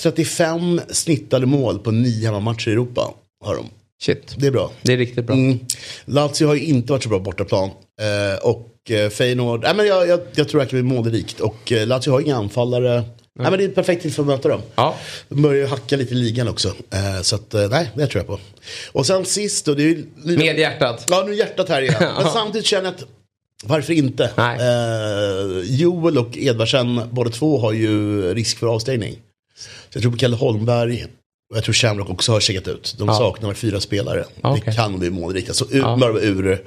35 snittade mål på nio hemmamatcher i Europa. Har de. Shit. Det är bra. Det är riktigt bra. Mm. Lazio har ju inte varit så bra bortaplan. Eh, och eh, Feyenoord, nej men jag, jag, jag tror att det blir målrikt. Och eh, Lazio har inga anfallare. Nej, men det är perfekt tid för att möta dem. Ja. De börjar ju hacka lite i ligan också. Eh, så att, eh, nej, det tror jag på. Och sen sist då, det är ju... Med hjärtat. Ja, nu är hjärtat här igen. Men samtidigt känner jag att varför inte? Eh, Joel och Edvardsen, båda två har ju risk för avstängning. Så jag tror på Kalle Holmberg och jag tror Shamrock också har checkat ut. De Ja. saknar fyra spelare. Ja, okej. Det kan bli målrika. Så ur, Ja. bara ur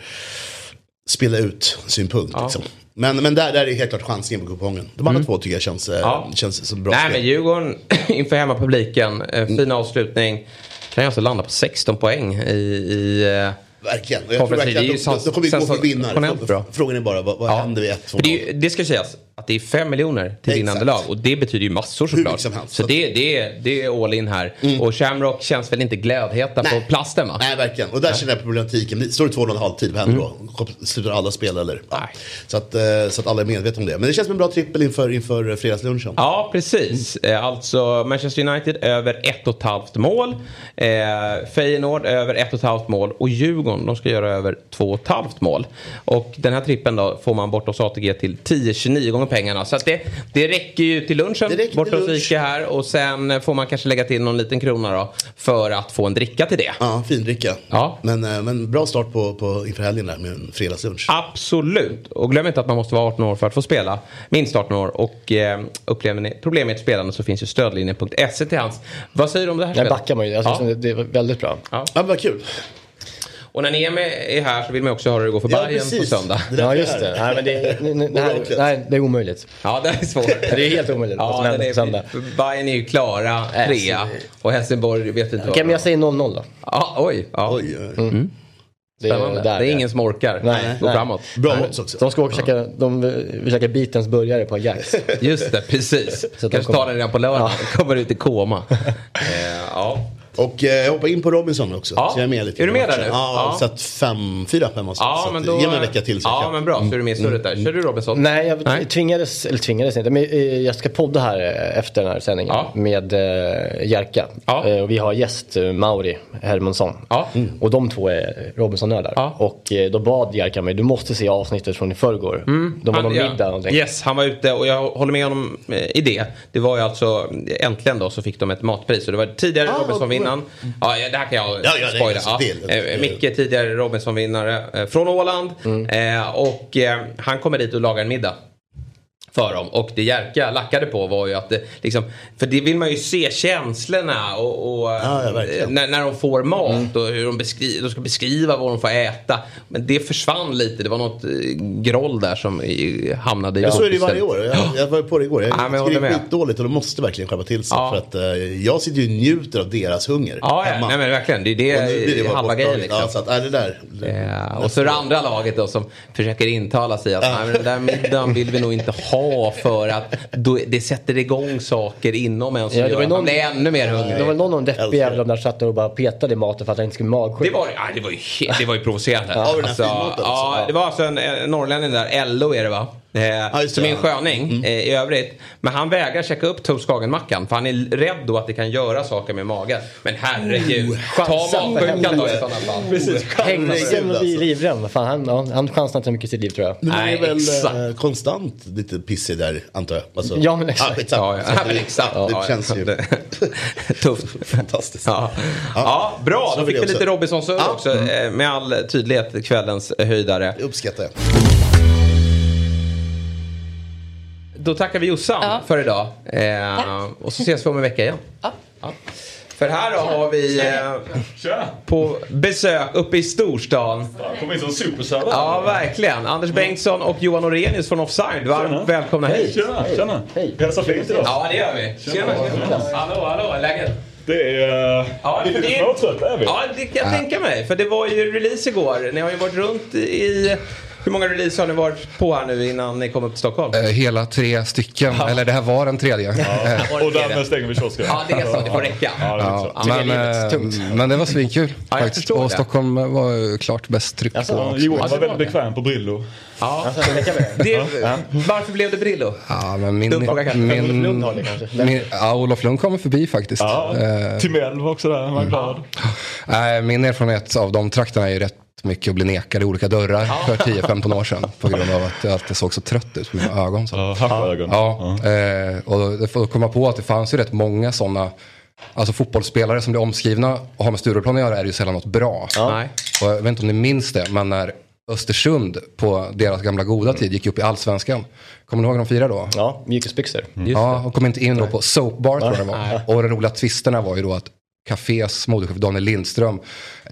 spela ut synpunkt. Ja. Liksom. Men, men där, där är helt klart chansningen på kupongen. De andra två tycker jag känns, eh, Mm. Ja. känns som bra Nej spel. men Djurgården inför hemmapubliken, eh, fin avslutning. Kan alltså landa på 16 poäng i, i eh, Verkligen. Och jag tror verkligen att de, ju de kommer gå för vinnare. Frågan är bara vad, vad Ja. händer vid 1-2 För det, det ska sägas att det är 5 miljoner till vinnande lag och det betyder ju massor såklart. Så det, det, är, det är all in här. Och Shamrock känns väl inte glödheta på Nej. plasten va? Nej, verkligen. Och där känner jag problematiken. Står det 2-0 halvtid, vad händer då? Slutar alla spela eller? Ja. Nej. Så, att, eh, så att alla är medvetna om det. Men det känns som en bra trippel inför, inför fredagslunchen. Ja, precis. Eh, Alltså Manchester United över ett och ett halvt mål. Eh, Feyenoord över ett och ett halvt mål. Och Djurgården de ska göra över två och ett halvt mål. Och den här trippen då får man bort hos ATG till 10-29 gånger pengarna. Så att det, det räcker ju till lunchen Det räcker bort till hos. Ica här. Och sen får man kanske lägga till någon liten krona då. För att få en dricka till det. Ja, findricka. Ja. Men, eh, men bra start på, på inför helgen där med en fredagslunch. Absolut. Och glöm inte att man måste vara 18 år för att få spela. Minst 18 år. Och eh, upplever ni problem med ett spelande så finns ju stödlinjen.se till hands. Vad säger du om det här Där spelet? backar man ju. Jag tycker Ja. det, var väldigt bra. Ja. Ja, vad kul. Och när ni är, med, är här så vill man också höra hur det går för Ja, Bayern på söndag. Ja, just det. Nej, men det, Ordentligt. nej, det är omöjligt. Ja, det är svårt. Det är helt omöjligt vad som Ja, händer den på söndag. Bayern är ju klara trea. Och Helsingborg vet inte Okej, vad. men jag säger 0-0 då. Ja, oj. Ja. Oj, oj. Det är, där det är ingen som orkar Nej, gå nej. framåt. Bra Nej. odds också. De ska åka och käka, de vill käka bitens burgare på Ajax. Just det, precis. Så att de Kanske kommer- tar den redan på lördag. Kommer ut i koma. eh, ja. Och eh, jag hoppar in på Robinson också. Ja. Så jag är med lite. Är du med där nu? Ja, Ja. så att fem, fyra hemma. Ja, så men att, då... Ge mig en vecka till så Ja, men bra. Så är du med i surret där. Kör du Robinson? Nej, jag Nej. tvingades, eller tvingades inte. Men eh, jag ska podda här eh, efter den här sändningen Ja. med eh, Jerka. Ja. Eh, och vi har gäst Mauri Hermansson. Ja. Och de två är Robinson-nördar. Ja. Och då bad Jerka mig, du måste se avsnittet från i förrgår. De var Han- någon ja. middag någonting. Yes, han var ute och jag håller med honom i det. Det var ju alltså, äntligen då så fick de ett matpris. Och det var tidigare Ah, Robinson-vinnaren. Ja, ja, det här kan jag Ja, ja, spoila. Ja. del. Eh, Micke, tidigare Robinson-vinnare eh, från Åland. Mm. Eh, och eh, han kommer dit och lagar en middag. För dem. Och det Jerka lackade på var ju att det liksom, för det vill man ju se känslorna och, och Ja, ja. Mm. när, när de får mat och hur de, beskri- de ska beskriva vad de får äta. Men det försvann lite, det var något eh, groll där som hamnade i Men så är det varje år. Jag, jag var på det igår. Jag Ja, men jag tycker det är skitdåligt och de måste verkligen skärpa till sig. Ja. För att eh, jag sitter ju och njuter av deras hunger. Ja, ja. Nej, men verkligen. Det är det, det bara halva grejen. Liksom. Ja, så att, är det där. Eh, och så det andra laget då som försöker intala sig att Nej, men den där middagen vill vi nog inte ha för att då, det sätter igång saker inom en som Ja, det gör att man någon- blir ännu mer hungrig. Det var någon av de deppiga jävlarna där satt och bara petade i maten för att han inte skulle bli magsjuk. Det var, ja, det var ju, he- det var ju provocerande. Ja, alltså, ja, det var alltså en, en norrlänning där, LO är det va? Eh, just som det, är en ja. sköning eh, i övrigt. Men han vägrar checka upp Toastskagen-mackan för han är rädd då att det kan göra saker med magen. Men herregud, ta chansa. magsjukan då i sådana fall. Precis. Hängsen och bli alltså. livrädd. Fan, han, ja, han chansar inte mycket i sitt liv tror jag. Men han är Nej, väl exakt. eh, konstant lite pissig där, antar jag. Alltså, Ja, men exakt. skitsamma. Ja, ja. att men exakt. Ja, det Ja, känns ja. ju Tufft. fantastiskt. Ja. ja, bra. Då fick vi lite. Robinson-surr Ja. också. eh, Med all tydlighet kvällens höjdare. Det uppskattar jag. Då tackar vi Jossan Ja. för idag. Eh, och så ses vi om en vecka igen. Ja. Ja. För här då har vi eh, Tja! på besök uppe i storstan. Kom in som superserver. Ja, verkligen. Anders Bengtsson och Johan Orenius från Offside. Varmt Tjena. välkomna hit. Tjena, tjena. Hej. Vi hälsar fint idag. Ja, det gör vi. Tjena, tjena. Hallå, hallå. Läget? Det är Ja, för lite det- småtrötta är vi. Ja, det kan jag tänka mig. För det var ju release igår. Ni har ju varit runt i... Hur många release har ni varit på här nu innan ni kom upp till Stockholm? Eh, Hela tre stycken, eller det här var den tredje. Eh, Och därmed stänger vi kiosken. Ja, det är så. Det får räcka. Ja, det. Ja, men, eh, men det var svinkul jag faktiskt. Och det. Stockholm var ju klart bäst tryck Alltså, på. Ja. Johan Ja, var väldigt bekväm på Brillo. Ja. Alltså, det varför blev det Brillo? Ja, men min, Dum fråga kanske. min, Lund har det kanske. min, ja, Olof Lund kommer förbi faktiskt. Ja. Eh, Timell var också där, han var glad. nej, min erfarenhet av de trakterna är ju rätt mycket och blev nekad i olika dörrar för 10-15 år sedan. På grund av att jag alltid såg så trött ut med mina ögon. Så. Ja, haschögon. Ja, eh, och det får komma på att det fanns ju rätt många sådana Alltså fotbollsspelare som blir omskrivna och har med Stureplan att göra är ju sällan något bra. Nej. Och jag vet inte om ni minns det, men när Östersund på deras gamla goda tid gick upp i allsvenskan. Kommer ni ihåg de firade då? Ja, mjukisbyxor. Ja, och kom inte in då på Soap Bar tror jag det var. Och de roliga twisterna var ju då att Cafés modechef Daniel Lindström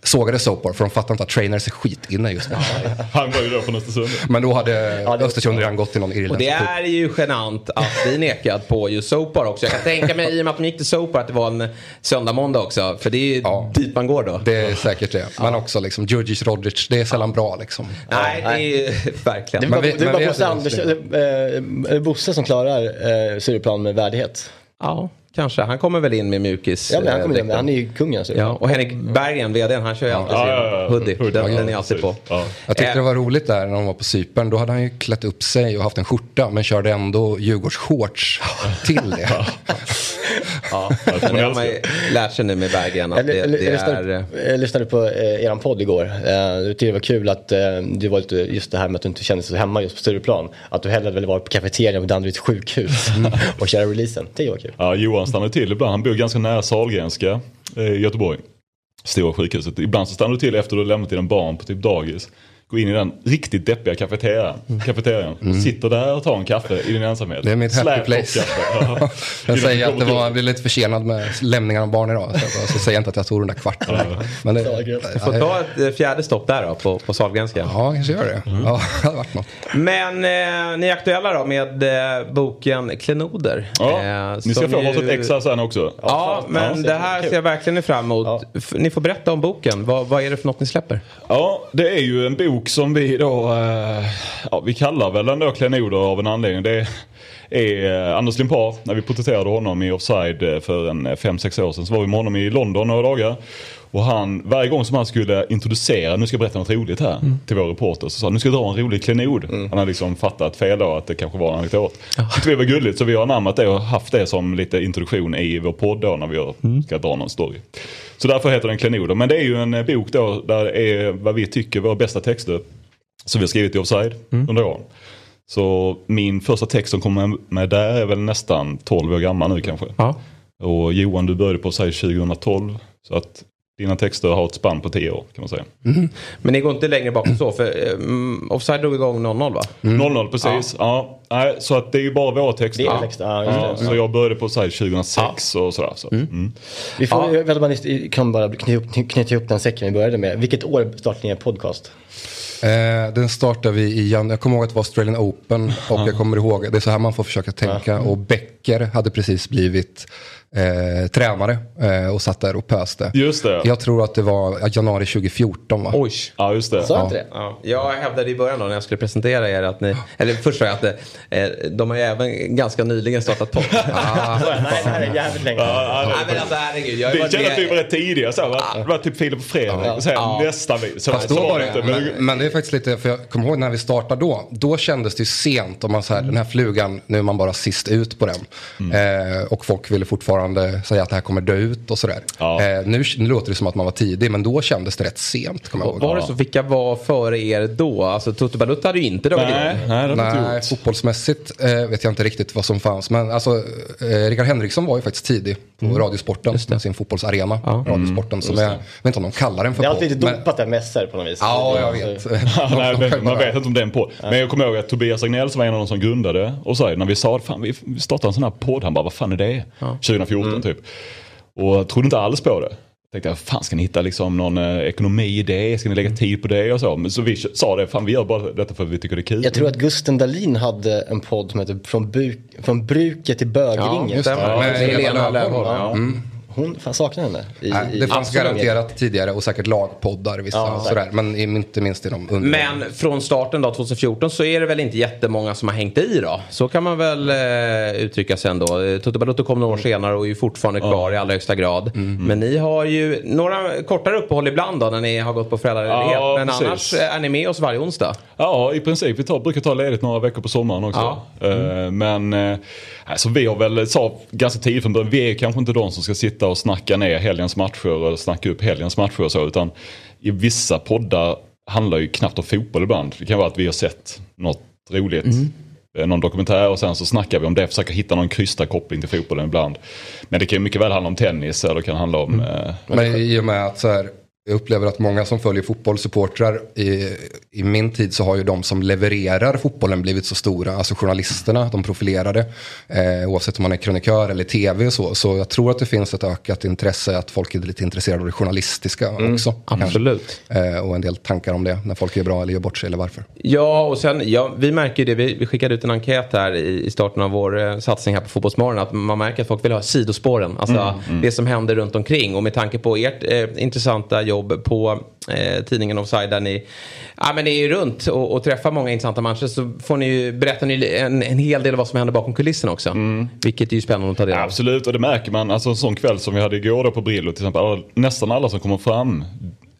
sågade Soap Bar för de fattade inte att trainers är skit inne just nu. Han var ju då från Östersund. Men då hade det- Östersund redan gått till någon Och irländsk det klubb. är ju genant att bli nekad på just Sopar också. Jag kan tänka mig i och med att de gick till Sopar att det var en söndag, måndag också. För det är ju Ja. dit man går då. Det är säkert det. Men också liksom Djurdjic Rodric, det är sällan bra liksom. Nej, det är ju verkligen. Det är Men bara, vi- det är bara Bosse, Anders, eller, eh, Bosse som klarar eh, Stureplan med värdighet. Ja, kanske. Han kommer väl in med mjukis. Ja, men han, kommer, eh, in, han är ju kungen. Så. Ja, och Henrik Berggren, vdn, han kör ju alltid Ja, sin ja, ja. hoodie. Hoodie, Den, ja, den är alltid på. Jag tyckte Eh. det var roligt där när de var på Cypern. Då hade han ju klätt upp sig och haft en skjorta men körde ändå Djurgårdsshorts till det. Ja, det har man ju lärt sig nu med Berggren att det, det jag, är... lyssnade, jag lyssnade på eh, eran podd igår. Eh, jag tyckte det var kul att eh, du var lite, just det här med att du inte kände sig hemma just på Stureplan. Att du hellre ville vara på kafeterian på Danderyds sjukhus och köra releasen. Det var kul. Ja, Johan han stannar till ibland. Han bor ganska nära Sahlgrenska i Göteborg. Stora sjukhuset. Ibland så stannar du till efter att du har lämnat dina barn på typ dagis. Gå in i den riktigt deppiga kafeterian. kafeterian. Sitter där och tar en kaffe i din ensamhet. Mm. Det är mitt happy place. Ja. Jag säger du att det var, jag blev lite försenad med lämningen av barn idag. Så, så säger jag inte att jag tog den där kvarten. Men det, Får ta ett eh, fjärde stopp där då på, på Sahlgrenska. Ja, kanske gör det. Ja, det hade varit något. Men eh, ni är aktuella då med eh, boken Klenoder. Ja, Eh, ni ska få varsitt ju- ex här sen också. Ja, men det här ser jag verkligen fram emot. Ni får berätta om boken. Vad, vad är det för något ni släpper? Ja, det är ju en bok som vi då, eh, ja, vi kallar väl den då Klenoder av en anledning. Det är eh, Anders Limpar, när vi porträtterade honom i Offside eh, för en eh, 5-6 år sedan så var vi med honom i London några dagar. Och han, varje gång som han skulle introducera, nu ska jag berätta något roligt här till vår reporter. Så sa han, nu ska jag dra en rolig klenod. Han hade liksom fattat fel då att det kanske var en anekdot. Tyckte vi var gulligt så vi har anammat det och haft det som lite introduktion i vår podd då när vi har- ska dra någon story. Så därför heter den Klenoder. Men det är ju en eh, bok då där det är vad vi tycker våra bästa texter. Som vi har skrivit i Offside under åren. Så min första text som kommer med där är väl nästan 12 år gammal nu kanske. Ja. Och Johan du började på Offside 2012. Så att dina texter har ett spann på 10 år kan man säga. Men ni går inte längre bak än så. För mm, Offside drog igång 00 va? 00 precis. Ja. Nej, så att det är ju bara våra texter. Det är texter, ja, Ja, så jag började på Offside 2006 och sådär. Så. Mm. Vi får, jag vet bara, ni kan bara knyta ihop, knyta ihop den säcken vi började med. Vilket år startade ni er podcast? Eh, den startade vi i januari. Jag kommer ihåg att det var Australian Open. Och jag kommer ihåg, det är så här man får försöka tänka. Och Becker hade precis blivit eh, tränare eh, och satt där och pöste. Just det. Jag tror att det var januari 2014 va? Oj. Ja just det. Sa jag inte det? Ja, jag hävdade i början då när jag skulle presentera er att ni, eller först sa jag att eh, de har ju även ganska nyligen startat podd. Nej, det här är jävligt länge. Ja, Nej ja, men alltså herregud. Jag varit kände att vi var rätt tidiga. Så här, va? Det var typ Filip och Fredrik. Och sen Ja. nästa vi. Så, Fast så då var det det, inte. Men, men, men det är faktiskt lite, för jag kommer ihåg när vi startade då, då kändes det ju sent om man så här, den här flugan, nu är man bara sist ut på den. Eh, och folk ville fortfarande säga att det här kommer dö ut och sådär. Ja. Eh, nu, nu låter det som att man var tidig, men då kändes det rätt sent, kommer jag ihåg. Var det så? Vilka var före er då? Alltså Tutu Baluta hade ju inte dragit nej, igång. nej, Nej, gjort. fotbollsmässigt eh, vet jag inte riktigt vad som fanns. Men alltså, eh, Rickard Henriksson var ju faktiskt tidig på Radiosporten med sin fotbollsarena. Radiosporten, som jag, jag vet inte om de kallar den för Det är alltid lite men- dopat där med SR på något vis. Ja, jag vet. Nej, De- de men man vet inte om det är en podd. Men jag kommer ihåg att Tobias Agnell som var en av de som grundade och sa när vi sa att fan, vi startar en sån här podd. Han bara, vad fan är det? 2014 typ. Och trodde inte alls på det. Tänkte jag, fan ska ni hitta liksom någon eh, ekonomi i det? Ska ni lägga tid på det och så? Men så vi sa det, fan vi gör bara detta för att vi tycker det är kul. Jag tror att Gusten Dahlin hade en podd som hette Från, buk, från bruket till bögringen. Ja, stämmer. Ja, Med Helena Löfholm. Ja. Ja. Hon, fan saknar henne. I, Nej, i, det fanns garanterat tidigare och säkert lagpoddar vissa Ja, sådär. Men i- inte minst i de under. Men från starten då 2014 så är det väl inte jättemånga som har hängt i då. Så kan man väl eh, uttrycka sig ändå. Eh, Tutu Balutto kom några år senare och är ju fortfarande kvar i allra högsta grad. Men ni har ju några kortare uppehåll ibland då när ni har gått på föräldraledighet. Ja, Men precis. annars eh, är ni med oss varje onsdag. Ja, i princip. Vi tar, brukar ta ledigt några veckor på sommaren också. Eh, Men eh, alltså, vi har väl sa ganska tidigt från början, vi är kanske inte de som ska sitta och snacka ner helgens matcher och snacka upp helgens matcher och så. Utan i vissa poddar handlar ju knappt om fotboll ibland. Det kan vara att vi har sett något roligt. Mm. Någon dokumentär och sen så snackar vi om det, försöker hitta någon krystad koppling till fotbollen ibland. Men det kan ju mycket väl handla om tennis eller det kan handla om... Mm. Eh, Men i och med att så här, jag upplever att många som följer fotbollssupportrar i, i min tid så har ju de som levererar fotbollen blivit så stora. Alltså journalisterna, de profilerade. Eh, oavsett om man är krönikör eller tv och så. Så jag tror att det finns ett ökat intresse att folk är lite intresserade av det journalistiska mm, också. Absolut. Eh, och en del tankar om det när folk är bra eller gör bort sig eller varför. Ja, och sen ja, vi märker ju det. Vi, vi skickade ut en enkät här i, i starten av vår eh, satsning här på Fotbollsmorgon. Att man märker att folk vill ha sidospåren. Alltså mm, mm. det som händer runt omkring. Och med tanke på ert eh, intressanta jobb på eh, tidningen Offside där ni ja, men är ju runt och, och träffar många intressanta matcher så får ni ju, berättar ni en, en hel del av vad som händer bakom kulisserna också. Mm. Vilket är ju spännande att ta del av. Absolut och det märker man. Alltså en sån kväll som vi hade igår då på Brillo till exempel. Alla, nästan alla som kommer fram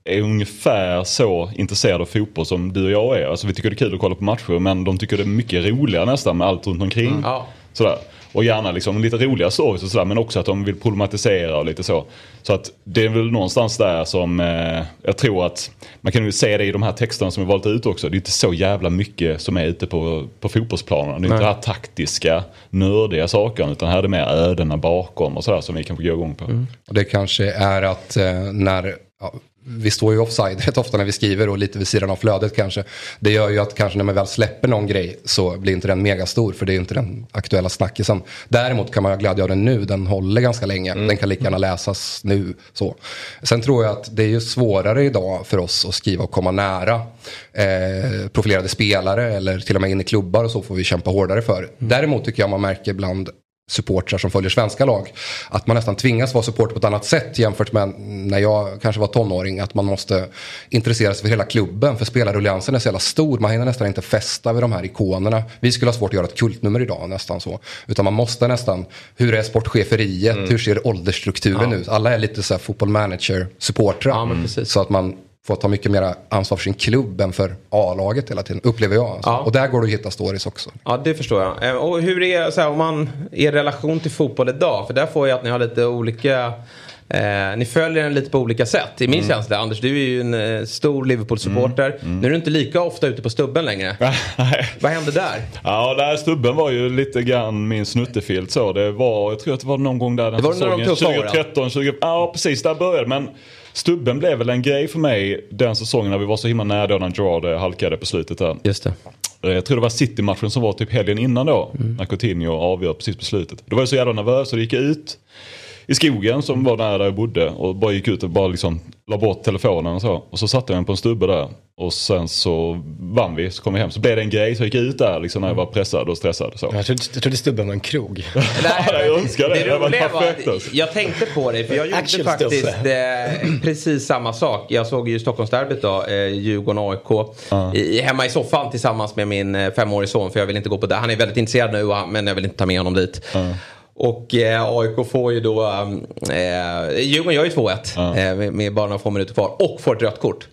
är ungefär så intresserade av fotboll som du och jag är. Alltså vi tycker det är kul att kolla på matcher men de tycker det är mycket roligare nästan med allt runt omkring. Mm. Sådär. Och gärna liksom lite roliga stories och sådär men också att de vill problematisera och lite så. Så att det är väl någonstans där som eh, jag tror att man kan ju se det i de här texterna som vi valt ut också. Det är inte så jävla mycket som är ute på, på fotbollsplanerna. Det är Nej. inte det här taktiska, nördiga sakerna utan här är det mer ödena bakom och sådär som vi kan få gå igång på. Mm. Det kanske är att eh, när ja, vi står ju offside rätt ofta när vi skriver och lite vid sidan av flödet kanske. Det gör ju att kanske när man väl släpper någon grej så blir inte den megastor för det är ju inte den aktuella snackisen. Däremot kan man ha glädje av den nu, den håller ganska länge. Mm. Den kan lika gärna läsas nu. Så. Sen tror jag att det är ju svårare idag för oss att skriva och komma nära eh, profilerade spelare eller till och med in i klubbar och så får vi kämpa hårdare för. Mm. Däremot tycker jag man märker bland supportrar som följer svenska lag. Att man nästan tvingas vara supporter på ett annat sätt jämfört med när jag kanske var tonåring. Att man måste intressera sig för hela klubben. För spelarrulliansen är så jävla stor. Man hinner nästan inte fästa vid de här ikonerna. Vi skulle ha svårt att göra ett kultnummer idag nästan så. Utan man måste nästan, hur är sportcheferiet? Mm. Hur ser åldersstrukturen ja. ut? Alla är lite så här fotboll manager supportrar. Ja, så att man får ta mycket mer ansvar för sin klubb än för A-laget hela tiden. Upplever jag. Alltså. Ja. Och där går det att hitta stories också. Ja det förstår jag. Eh, och hur är så här, om man er relation till fotboll idag? För där får jag att ni har lite olika Eh, ni följer den lite på olika sätt. I min mm. känsla, Anders, du är ju en eh, stor Liverpool-supporter. Mm. Mm. Nu är du inte lika ofta ute på stubben längre. Vad hände där? Ja, där stubben var ju lite grann min snuttefilt så. Det var, jag tror att det var någon gång där den det var säsongen. 2013, 20, ja precis där började Men Stubben blev väl en grej för mig den säsongen när vi var så himla nära då när Gerard halkade på slutet där. Just det. Eh, jag tror det var City-matchen som var typ helgen innan då. Mm. När Coutinho avgör precis på slutet. Då var jag så jävla nervös så det gick ut i skogen som var nära där jag bodde och bara gick ut och bara liksom la bort telefonen och så. Och så satte jag mig på en stubbe där och sen så vann vi, så kom vi hem. Så blev det en grej, så jag gick ut där liksom när jag var pressad och stressad. Så. Jag, trodde, jag trodde stubben var en krog. Nej, jag önskar det. Det, det var perfekt. Var, jag tänkte på det, för jag gjorde faktiskt eh, precis samma sak. Jag såg ju Stockholmsderbyt då, eh, Djurgården-AIK. Uh. I, hemma i soffan tillsammans med min eh, femårige son, för jag vill inte gå på det. Han är väldigt intresserad nu, men jag vill inte ta med honom dit. Uh. Och eh, AIK får ju då, eh, Djurgården gör ju 2-1 ja. eh, med, med bara några få minuter kvar och får ett rött kort.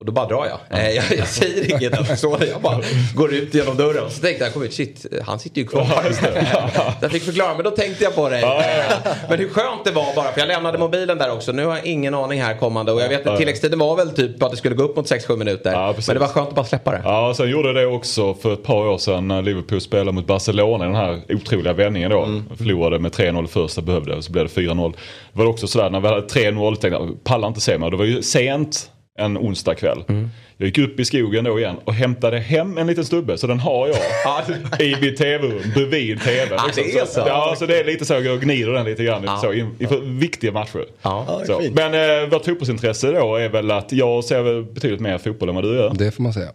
Och då bara drar jag. Ja. Eh, jag, jag, säger inget. Så jag bara går ut genom dörren. Så tänkte jag, kom ut, shit, han sitter ju kvar. Ja, jag fick förklara, men då tänkte jag på. Ja, men hur skönt det var bara, för jag lämnade mobilen där också. Nu har jag ingen aning här kommande. Och jag vet att tilläggstiden var väl typ att det skulle gå upp mot 6-7 minuter. men det var skönt att bara släppa det. Ja, sen gjorde jag det också för ett par år sedan när Liverpool spelade mot Barcelona. Den här otroliga vändningen då. Mm. Förlorade med 3-0 första behövde, och så blev det 4-0. Det var också sådär, när vi hade 3-0 tänkte jag, pallar inte se mig. Det var ju sent en onsdag kväll. Mm. Jag gick upp i skogen då igen och hämtade hem en liten stubbe. Så den har jag i mitt tv-rum bredvid tv. Ah, liksom. det är så? Ja, så det är lite så jag gnider den lite grann ah. så, inför viktiga matcher. Ah. Så. Men eh, vårt fotbollsintresse då är väl att jag ser betydligt mer fotboll än vad du gör. Det får man säga.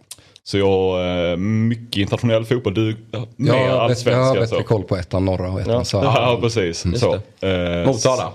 Så jag har eh, mycket internationell fotboll. Du mer ja, allsvenska. Jag har bättre koll på ettan norra och ettan ja. södra. Ja, precis. Mm. Så. Eh, Motala.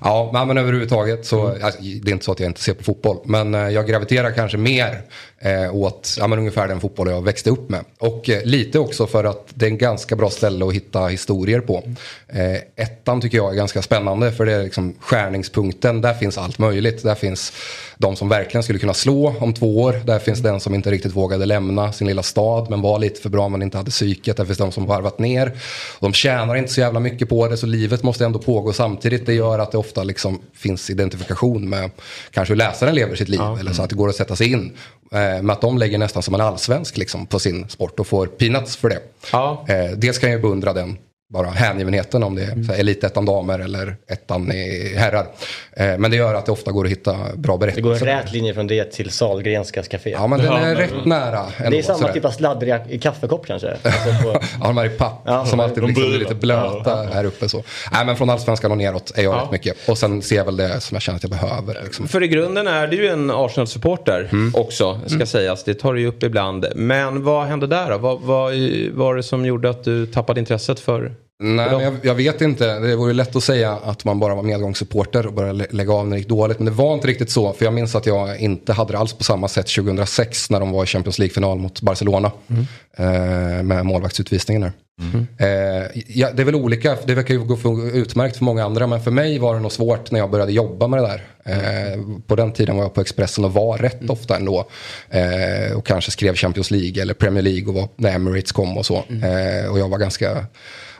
Ja, men överhuvudtaget så, mm. alltså, det är inte så att jag inte ser på fotboll. Men eh, jag graviterar kanske mer eh, åt ja, men ungefär den fotboll jag växte upp med. Och eh, lite också för att det är en ganska bra ställe att hitta historier på. Eh, ettan tycker jag är ganska spännande för det är liksom skärningspunkten. Där finns allt möjligt. Där finns de som verkligen skulle kunna slå om två år. Där finns den som inte riktigt vågade lämna sin lilla stad men var lite för bra men inte hade psyket. Det finns de som varvat ner. De tjänar inte så jävla mycket på det så livet måste ändå pågå samtidigt. Det gör att det ofta liksom finns identifikation med kanske hur läsaren lever sitt liv. Ja. Eller så att det går att sätta sig in. Eh, med att de lägger nästan som en allsvensk liksom, på sin sport och får peanuts för det. Ja. Eh, dels kan jag beundra den bara hängivenheten om det är mm. elitettan damer eller ettan i herrar. Eh, men det gör att det ofta går att hitta bra berättelser. Det går en rät linje från det till Sahlgrenskas café. Ja men den är ja, rätt nära. Ändå, det är samma sådär. typ av sladdriga kaffekopp kanske? Alltså på... ja de här i papp ja, som alltid liksom blir lite blöta ja. här uppe. Så. Nej men från allsvenskan och neråt är jag ja. rätt mycket. Och sen ser jag väl det som jag känner att jag behöver. Liksom. För i grunden är du ju en Arsenal-supporter mm. också ska mm. sägas. Det tar du ju upp ibland. Men vad hände där då? Vad, vad var det som gjorde att du tappade intresset för Nej, men jag, jag, vet inte. Det vore lätt att säga att man bara var medgångssupporter och började lägga av när det gick dåligt. Men det var inte riktigt så. För jag minns att jag inte hade det alls på samma sätt 2006 när de var i Champions League-final mot Barcelona. Mm. Eh, med målvaktsutvisningen där. Mm. Eh, ja, det är väl olika, det verkar ju gå för, utmärkt för många andra. Men för mig var det nog svårt när jag började jobba med det där. Eh, på den tiden var jag på Expressen och var rätt mm. ofta ändå. Eh, och kanske skrev Champions League eller Premier League och var, när Emirates kom och så. Mm. Eh, och jag var ganska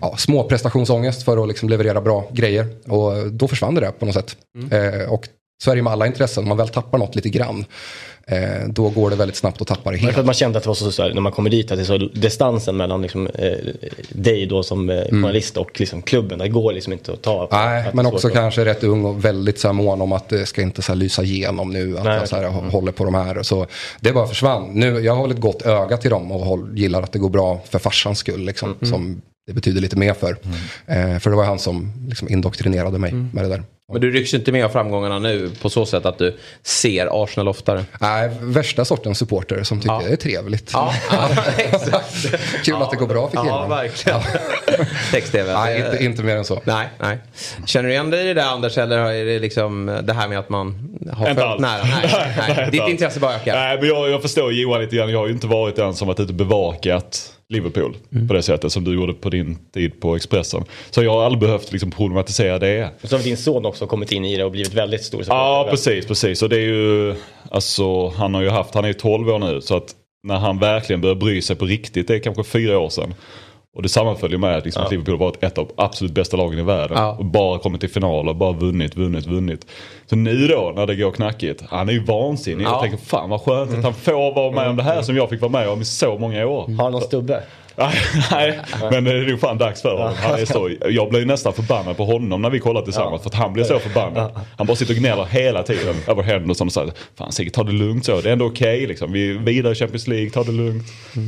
ja, små prestationsångest för att liksom leverera bra grejer. Och då försvann det där på något sätt. Mm. Eh, och så är det med alla intressen, om man väl tappar något lite grann. Eh, då går det väldigt snabbt att tappa det helt. För att man kände att det var så, så här, när man kommer dit, att det är så distansen mellan liksom, eh, dig då som eh, mm. journalist och liksom, klubben. Det går liksom inte att ta. Nej, men också att... kanske rätt ung och väldigt så här, mån om att det ska inte så här, lysa igenom nu. Att Nej, jag så här, mm. håller på de här. Så det bara försvann. Nu, jag har hållit gott öga till dem och håll, gillar att det går bra för farsans skull. Liksom, mm. Som det betyder lite mer för. Mm. Eh, för det var han som liksom indoktrinerade mig mm. med det där. Men du rycks inte med av framgångarna nu på så sätt att du ser Arsenal oftare? Nej, värsta sortens supporter som tycker ja. det är trevligt. Ja, ja exakt. Kul ja. att det går bra för killarna. Ja, verkligen. Text-tv. Nej, inte, inte mer än så. Nej, nej. Känner du igen dig i det där Anders? Eller är det liksom det här med att man har inte följt nära? Nej, nej, nej. Ditt intresse bara ökar? Nej, men jag, jag förstår Johan lite grann. Jag har ju inte varit den som varit ute och bevakat Liverpool mm. på det sättet som du gjorde på din tid på Expressen. Så jag har aldrig behövt liksom problematisera det. Så har din son också kommit in i det och blivit väldigt stor. Ja precis, precis. Och det är ju, alltså han har ju haft, han är ju 12 år nu så att när han verkligen börjar bry sig på riktigt, det är kanske fyra år sedan. Och det sammanföljer med att liksom ja. Liverpool varit ett av absolut bästa lagen i världen. Ja. Och bara kommit till finaler, bara vunnit, vunnit, vunnit. Så nu då när det går knackigt, han är ju vansinnig. Ja. Jag tänker fan vad skönt att han får vara med om det här som jag fick vara med om i så många år. Har han någon stubbe? Nej, men det är nog fan dags för honom. Han är så, jag blir nästan förbannad på honom när vi kollar tillsammans. För att han blir så förbannad. Han bara sitter och gnäller hela tiden över Henderson och säger Fan Sigge, ta det lugnt så. Det är ändå okej okay, liksom. Vi är vidare i Champions League, ta det lugnt.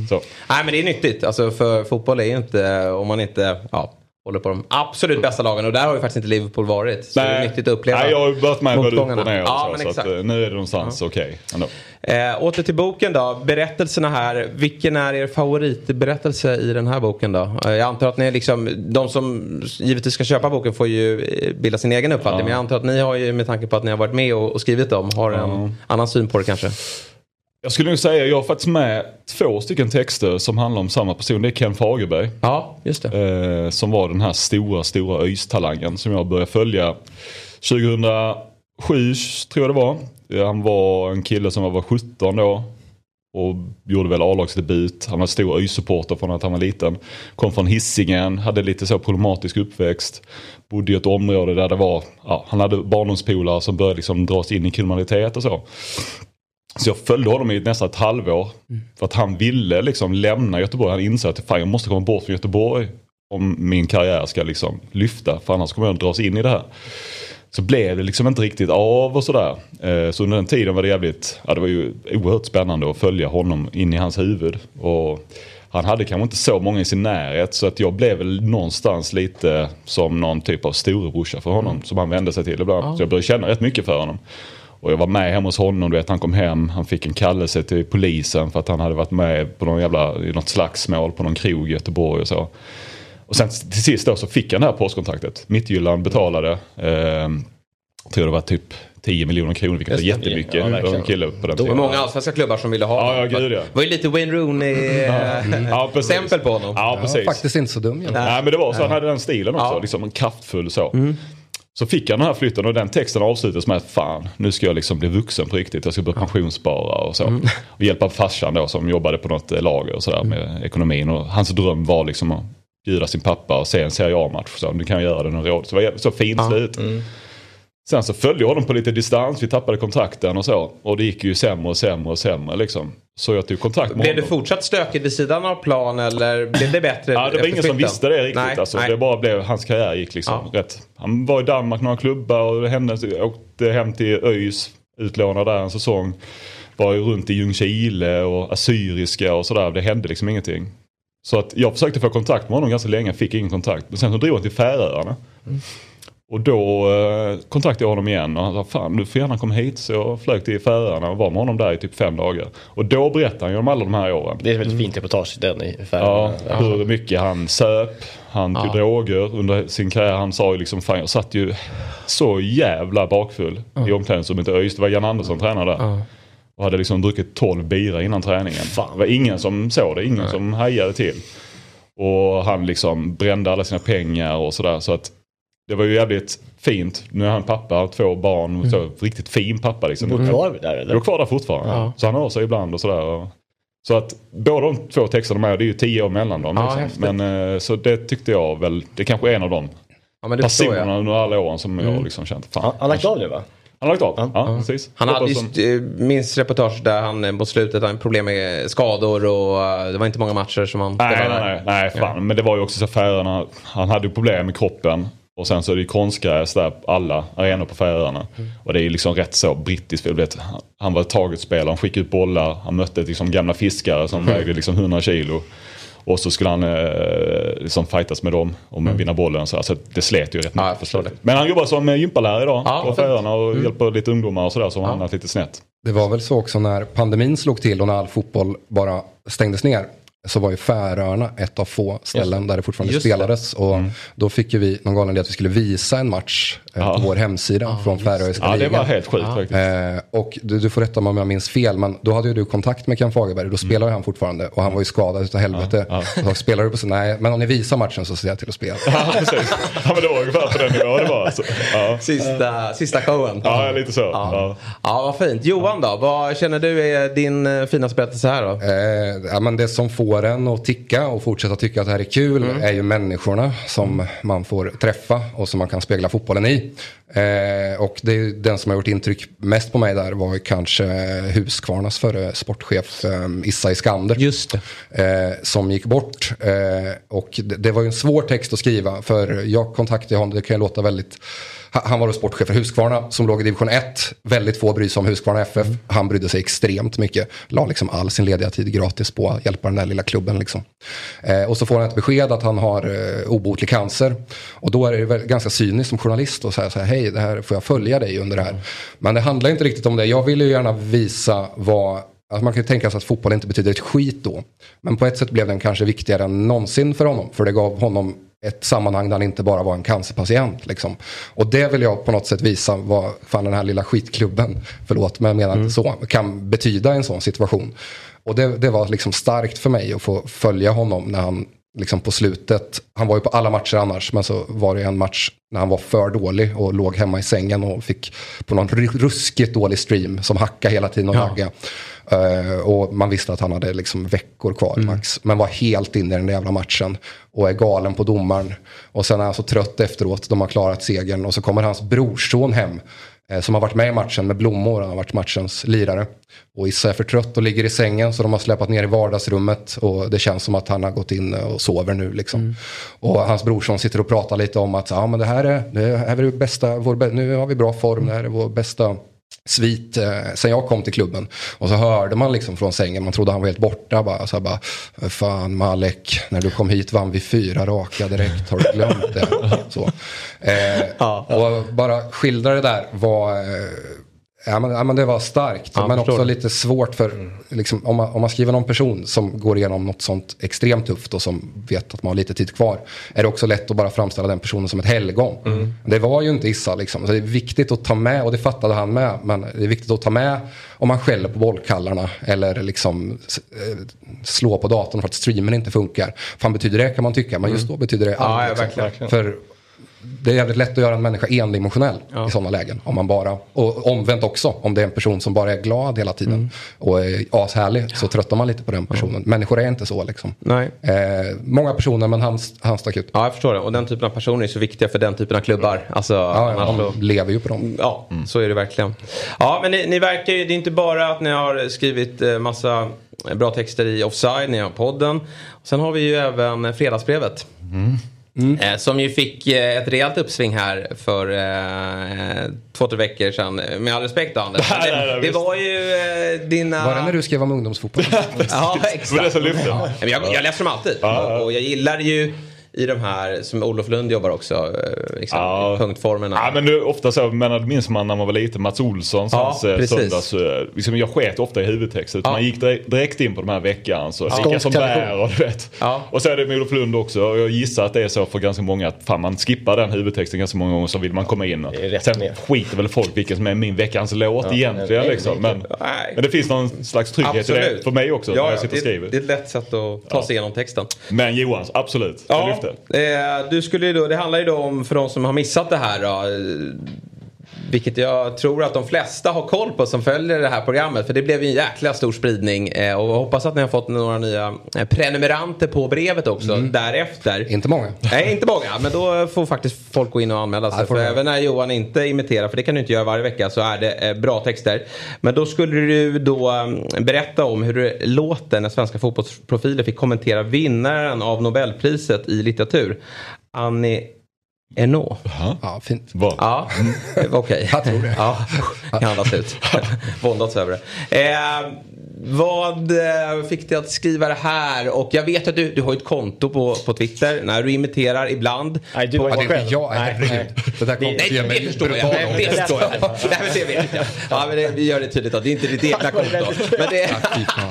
Så. Nej men det är nyttigt. Alltså för fotboll är inte, om man inte, ja håller på de absolut bästa lagen och där har ju faktiskt inte Liverpool varit. Så Nej. det är nyttigt att uppleva Nej, jag har varit med både upp och ner ja, så, så att, eh, nu är det någonstans ja. okej. Okay, eh, åter till boken då. Berättelserna här. Vilken är er favoritberättelse i den här boken då? Eh, jag antar att ni liksom, de som givetvis ska köpa boken får ju eh, bilda sin egen uppfattning. Ja. Men jag antar att ni har ju med tanke på att ni har varit med och, och skrivit dem har en annan syn på det kanske. Jag skulle nog säga, jag har faktiskt med två stycken texter som handlar om samma person. Det är Ken Fagerberg. Ja, just det. Eh, som var den här stora, stora ÖIS-talangen som jag började följa 2007 tror jag det var. Han var en kille som var 17 då. Och gjorde väl A-lagsdebut. Han var stor ÖIS-supporter från att han var liten. Kom från Hissingen, hade lite så problematisk uppväxt. Bodde i ett område där det var, ja, han hade barndomspolare som började liksom dras in i kriminalitet och så. Så jag följde honom i nästan ett halvår. Mm. För att han ville liksom lämna Göteborg. Han insåg att fan, jag måste komma bort från Göteborg. Om min karriär ska liksom lyfta. För annars kommer jag att dras in i det här. Så blev det liksom inte riktigt av och sådär. Eh, så under den tiden var det jävligt, ja det var ju oerhört spännande att följa honom in i hans huvud. Och han hade kanske inte så många i sin närhet så att jag blev väl någonstans lite som någon typ av storebrorsa för honom. Mm. Som han vände sig till ibland. Ja. Så jag började känna rätt mycket för honom. Och jag var med hemma hos honom, du vet, han kom hem, han fick en kallelse till polisen för att han hade varit med på någon jävla, i något slagsmål på någon krog i Göteborg och så. Och sen till sist då så fick han det här postkontraktet. Mittjylland betalade, eh, tror det var typ 10 miljoner kronor vilket är jättemycket. Ja, en kille på den det var många allsvenska klubbar som ville ha ja, ja, gud, ja. Det var ju lite Wayne Rooney-stämpel på honom. Ja, precis. Ja, faktiskt inte så dum. Ja. Nej, men det var så, han hade den stilen också. Liksom en kraftfull så. Mm. Så fick jag den här flytten och den texten avslutades med att fan nu ska jag liksom bli vuxen på riktigt. Jag ska börja pensionsspara och så. Och hjälpa farsan då som jobbade på något eh, lager och sådär med ekonomin. Och hans dröm var liksom att bjuda sin pappa och se en Serie A-match. Så nu kan jag göra det några råd. Så det var så fint slut. Sen så följde jag honom på lite distans, vi tappade kontakten och så. Och det gick ju sämre och sämre och sämre liksom. Så jag tog kontakt med Blev det honom. fortsatt stökigt vid sidan av plan eller blev det bättre Ja, det var ingen som visste det riktigt. Nej, alltså. nej. Det bara blev, hans karriär gick liksom Ja. rätt. Han var i Danmark några klubbar och det hände, åkte hem till ÖIS, utlånad där en säsong. Var ju runt i Ljungskile och Assyriska och sådär. Det hände liksom ingenting. Så att jag försökte få kontakt med honom ganska länge, fick ingen kontakt. Men sen så drog han till Färöarna. Och då eh, kontaktade jag honom igen och han sa fan du får gärna komma hit. Så jag flög till Färöarna och var med honom där i typ fem dagar. Och då berättade han ju om alla de här åren. Det är ett väldigt fint reportage den i Ja, Färöarna. hur mycket han söp, han tog droger under sin karriär. Han sa ju liksom fan jag satt ju så jävla bakfull i omklädningsrummet i ÖIS. Det var Jan Andersson tränare där. Och hade liksom druckit 12 bira innan träningen. Det var ingen som såg det, ingen som hajade till. Och han liksom brände alla sina pengar och sådär. Så att det var ju jävligt fint. Nu är han pappa, två barn. Så, riktigt fin pappa liksom. Bor kvar där eller? Jag är kvar där fortfarande. Så han hör sig ibland och sådär. och- Så att båda de två texterna med, det är ju tio år mellan dem. Ja, liksom. Men eh, så det tyckte jag väl, det kanske är en av de Ja, det personerna under alla åren som jag liksom känt, fan. Han har lagt av nu va? Han har lagt av, ja, precis. Han hade Hoppas ju, de- st- minns reportage där han eh, mot slutet hade problem med skador och eh, det var inte många matcher som han Nej, spelade. nej, nej, nej fan. Men det var ju också så Färöarna, han hade ju problem med kroppen. Och sen så är det ju konstgräs där på alla arenor på Färöarna. Och det är ju liksom rätt så brittiskt. Vet, han- var targetspelare, han skickade ut bollar. Han mötte liksom gamla fiskare som vägde liksom 100 kilo. Och så skulle han eh, liksom fightas med dem och med vinna bollen. Så alltså, det slet ju rätt Ja, mycket. Men han jobbar som eh, gympalärare idag Ja, på. Färöarna och hjälper lite ungdomar och sådär som har hamnat lite snett. Det var väl så också när pandemin slog till och när all fotboll bara stängdes ner. Så var ju Färöarna ett av få ställen där det fortfarande Just det. spelades. Och då fick ju vi någon galen idé att vi skulle visa en match eh, Ja. på vår hemsida från Färöiska Ja, det ligan. var helt sjukt faktiskt. Eh, och du, du får rätta mig om jag minns fel, men då hade ju du kontakt med Ken Fagerberg. Då spelade han fortfarande och han var ju skadad utav helvete. Så spelar du på så, nej, men om ni visar matchen så ser jag till att spela. Ja, precis. Ja, men det var ungefär på den nivån det var. Alltså. Ja. Sista, sista showen. ja, lite så. Ja. Ja. ja, vad fint. Johan då? Vad känner du är din eh, finaste berättelse här då? Eh, ja, men det som får en att ticka och fortsätta tycka att det här är kul är ju människorna som man får träffa och som man kan spegla fotbollen i. Eh, och det den som har gjort intryck mest på mig där var kanske Husqvarnas förre sportchef eh, Issa Iskander. Just. Eh, som gick bort. Eh, och det, det var ju en svår text att skriva för jag kontaktade honom, det kan ju låta väldigt han var då sportchef för Husqvarna som låg i division 1. Väldigt få bryr sig om Husqvarna FF. Han brydde sig extremt mycket. La liksom all sin lediga tid gratis på att hjälpa den där lilla klubben. Liksom. Eh, och så får han ett besked att han har eh, obotlig cancer. Och då är det väl ganska cyniskt som journalist att säga så här, hej, det här får jag följa dig under det här. Men det handlar inte riktigt om det. Jag vill ju gärna visa vad Alltså man kan ju tänka sig att fotboll inte betyder ett skit då. Men på ett sätt blev den kanske viktigare än någonsin för honom. För det gav honom ett sammanhang där han inte bara var en cancerpatient. Liksom. Och det vill jag på något sätt visa vad fan den här lilla skitklubben, förlåt men jag menar inte så, kan betyda i en sån situation. Och det, det var liksom starkt för mig att få följa honom när han liksom på slutet, han var ju på alla matcher annars, men så var det en match när han var för dålig och låg hemma i sängen och fick på någon ru- ruskigt dålig stream som hackade hela tiden och laggade. Eh, och man visste att han hade liksom veckor kvar max. Men var helt inne i den jävla matchen. Och är galen på domaren. Och sen är han så trött efteråt, de har klarat segern. Och så kommer hans brorson hem. Eh, Som har varit med i matchen med blommor, han har varit matchens lirare. Och Issa är för trött och ligger i sängen så de har släpat ner i vardagsrummet. Och det känns som att han har gått in och sover nu liksom. Och hans brorson sitter och pratar lite om att ja, men det här är, det här är bästa, vår, nu har vi bra form, det här är vår bästa svit eh, sen jag kom till klubben. Och så hörde man liksom från sängen, man trodde han var helt borta. Bara, så bara, fan Malek, när du kom hit vann vi fyra raka direkt, har du glömt det? Så. Eh, Och bara skildra det där var, eh, ja, men, ja, men det var starkt. Ja, men också lite svårt för, liksom, om, man, om man skriver någon person som går igenom något sånt extremt tufft och som vet att man har lite tid kvar. Är det också lätt att bara framställa den personen som ett helgon. Det var ju inte Issa liksom. Så det är viktigt att ta med, och det fattade han med, men det är viktigt att ta med om man skäller på bollkallarna eller liksom eh, slå på datorn för att streamen inte funkar. Fan betyder det kan man tycka, men just då betyder det allt. Ja, ja, liksom. verkligen. För det är jävligt lätt att göra en människa endimensionell i sådana lägen. Om man bara, och omvänt också, om det är en person som bara är glad hela tiden Mm. och är ashärlig så tröttar man lite på den personen. Människor är inte så liksom. Nej. Eh, många personer men han, han stack ut. Ja, jag förstår det. Och den typen av personer är så viktiga för den typen av klubbar. Alltså, Ja, ja, de så- lever ju på dem. Ja, så är det verkligen. Ja, men ni, ni verkar ju, det är inte bara att ni har skrivit eh, massa bra texter i Offside, ni har podden. Sen har vi ju även Fredagsbrevet. Eh, som ju fick eh, ett rejält uppsving här för eh, två, tre veckor sedan. Med all respekt Anders. Det, det visst. var ju eh, dina... Var det när du skrev om ungdomsfotboll? Ja, Det var exakt. det som lyfte. Jag, jag läser dem alltid. ja. Och jag gillar ju i de här, som Olof Lund jobbar också, eh, liksom, Ja. punktformerna. Ja men det är ofta så, men det minns man när man var liten, Mats Olssons, Ja, hans eh, precis. söndags... eh, Liksom, jag sket ofta i huvudtexten. Ja. Man gick direkt, in på de här veckan. Så lika Skånsk som bär och du vet. Ja. Och så är det med Olof Lund också. Och jag gissar att det är så för ganska många att fan man skippar den huvudtexten ganska många gånger så vill man komma in. Och, sen med. skiter väl folk vilken som är min veckans låt egentligen. nej, liksom. Men, Nej. men det finns någon slags trygghet i det för mig också när jag sitter och det, skriver. det är ett lätt sätt att ta sig igenom texten. Men Johans, absolut. Ja, Eh, du skulle ju då, det handlar ju då om, för de som har missat det här då, vilket jag tror att de flesta har koll på som följer det här programmet. För det blev ju en jäkla stor spridning. Eh, och jag hoppas att ni har fått några nya eh, prenumeranter på brevet också Mm. därefter. Inte många. Nej, inte många. Men då får faktiskt folk gå in och anmäla sig. För även när Johan inte imiterar, för det kan du inte göra varje vecka, så är det eh, bra texter. Men då skulle du då eh, berätta om hur det låter när svenska fotbollsprofiler fick kommentera vinnaren av Nobelpriset i litteratur. Annie Ernaux. Ja, fint. Vad? Ja, okej. Jag tror det. Ja, jag andas ut. Våndats över det. Eh, vad eh, fick dig att skriva det här? Och jag vet att du, du har ett konto på, på Twitter när du imiterar ibland. Nej, du var det inte är själv. inte jag, Nej, herregud. Det där kommer Nej, ge det mig brutal Nej, Det ångest. förstår jag. Nej, men det vet jag. Ja, men det, vi gör det tydligt att det är inte ditt egna konto. Men det,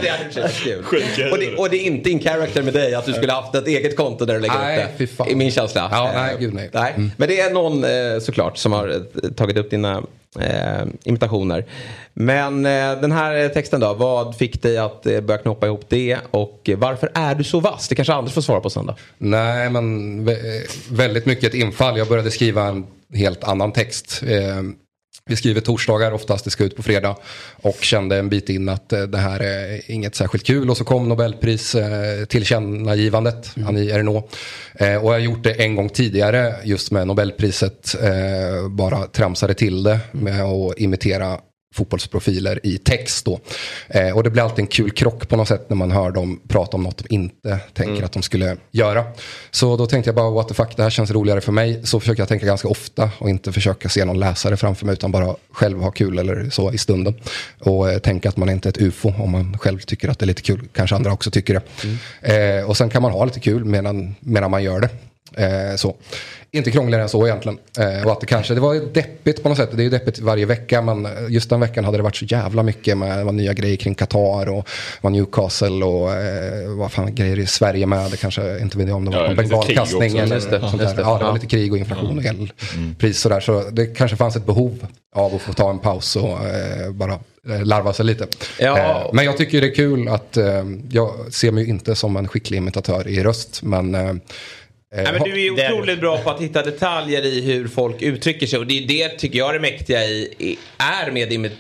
det hade i och för sig varit kul. Och det, och det är inte in character med dig att du skulle haft ett eget konto där du lägger Nej, upp fy det. fan. I min känsla. Ja, Eh, nej, gud, nej. nej. Mm. Men det är någon eh, såklart som har eh, tagit upp dina eh, imitationer. Men eh, den här texten då, vad fick dig att eh, börja knoppa ihop det och eh, varför är du så vass? Det kanske Anders får svara på sen då. Nej, men vä- väldigt mycket ett infall. Jag började skriva en helt annan text. Vi skriver torsdagar, oftast det ska ut på fredag. Och kände en bit in att eh, det här är inget särskilt kul. Och så kom Nobelpris eh, tillkännagivandet, Annie Ernaux. Eh, och jag har gjort det en gång tidigare just med Nobelpriset. Bara tramsade till det med att imitera fotbollsprofiler i text då. Eh, och det blir alltid en kul krock på något sätt när man hör dem prata om något de inte tänker att de skulle göra. Så då tänkte jag bara what the fuck, det här känns roligare för mig. Så försöker jag tänka ganska ofta och inte försöka se någon läsare framför mig utan bara själv ha kul eller så i stunden. Och eh, tänka att man inte är ett ufo om man själv tycker att det är lite kul. Kanske andra också tycker det. Eh, och sen kan man ha lite kul medan, medan man gör det. Eh, så. Inte krångligare än så egentligen. Eh, och att det kanske, det var deppigt på något sätt. Det är ju deppigt varje vecka. Men just den veckan hade det varit så jävla mycket med, var nya grejer kring Qatar och var Newcastle och eh, vad fan grejer i Sverige med. Det kanske inte vet jag om det var Ja, bengalkastning eller Just det, sånt just där. det. Ja, det var lite krig och inflation och elpris sådär. Så det kanske fanns ett behov av att få ta en paus och eh, bara eh, larva sig lite. Ja. Eh, men jag tycker det är kul att eh, jag ser mig ju inte som en skicklig imitatör i röst. Men eh, Nej, men du är är otroligt bra på att hitta detaljer i hur folk uttrycker sig och det är det tycker jag det mäktiga i, i är med imi,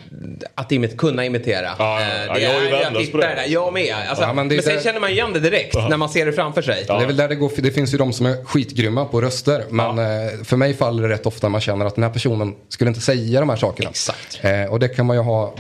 att imit, kunna imitera. Ja, Eh, ja, det jag är ju ju att värdelös på hitta det. där. Jag med. Alltså, Ja, men men är sen där- känner man igen det direkt när man ser det framför sig. Det är väl där det går, det finns ju de som är skitgrymma på röster. Men eh, för mig faller det rätt ofta när man känner att den här personen skulle inte säga de här sakerna. Exakt. Eh, och det kan man ju ha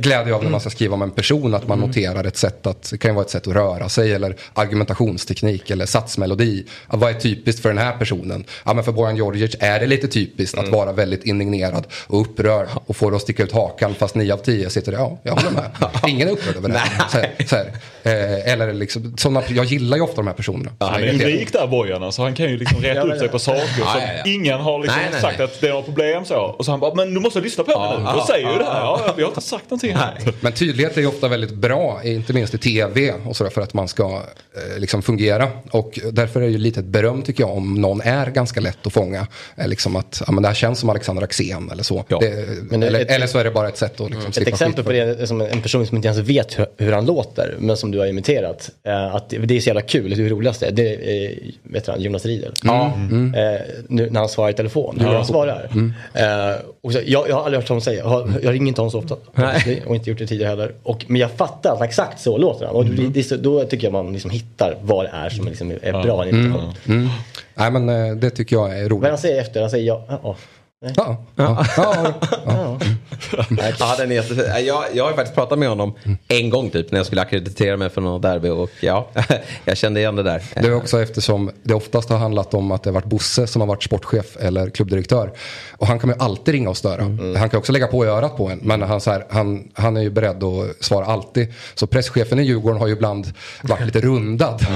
glädje av när man ska skriva om en person. Att man noterar ett sätt att, det kan ju vara ett sätt att röra sig eller argumentationsteknik eller satsmelodi. Att vad är typiskt för den här personen? Ja men för Bojan Djordjic är det lite typiskt att vara väldigt indignerad och upprörd och få det att sticka ut hakan fast nio av tio sitter ja jag håller med. Ingen är upprörd över det. Så här, så här. Eh, eller liksom, såna, jag gillar ju ofta de här personerna. Han är ju rik där Bojan alltså. Han kan ju liksom rätta upp sig på saker som Ja, ja, ja. ingen har liksom Nej, nej, sagt nej. att det är något problem så. Och så han bara, men du måste lyssna på mig nu. ja, Jag säger ju det ja, här. Ja, vi har inte sagt någonting här. Men tydlighet är ju ofta väldigt bra, inte minst i tv och sådär för att man ska eh, liksom fungera. Och därför är det ju lite ett beröm tycker jag om någon är ganska lätt att fånga. Liksom att, ja men det här känns som Alexander Axén eller så. Ja. Det, eller, ett- eller så är det bara ett sätt att liksom Ett slippa exempel på det är som en person som inte ens vet hur, hur han låter, men som du har imiterat. Eh, att det, är så jävla kul, det är. Det är vet han, Jonas Riedel. Ja. Eh, nu när han svarar i telefon, hur han svarar. Eh, och så, jag, jag har aldrig hört honom säga, jag, har, jag ringer inte honom så ofta. Nej. Och inte gjort det tidigare heller. Och, men jag fattar att exakt så låter han. Och det, det så, då tycker jag man liksom hittar vad det är som liksom är bra en imitation. Nej men eh, det tycker jag är Men roligt. han säger efter, han säger ja. ja, ja. Ja, ja, ja, ja. Ja, den är jättefin. Jag, jag har faktiskt pratat med honom en gång typ när jag skulle akkreditera mig för något derby och ja, jag kände igen det där. Det är också eftersom det oftast har handlat om att det har varit Bosse som har varit sportchef eller klubbdirektör. Och han kan ju alltid ringa och störa. Han kan också lägga på i örat på en. Men han, så här, han, han är ju beredd att svara alltid. Så presschefen i Djurgården har ju ibland varit lite rundad.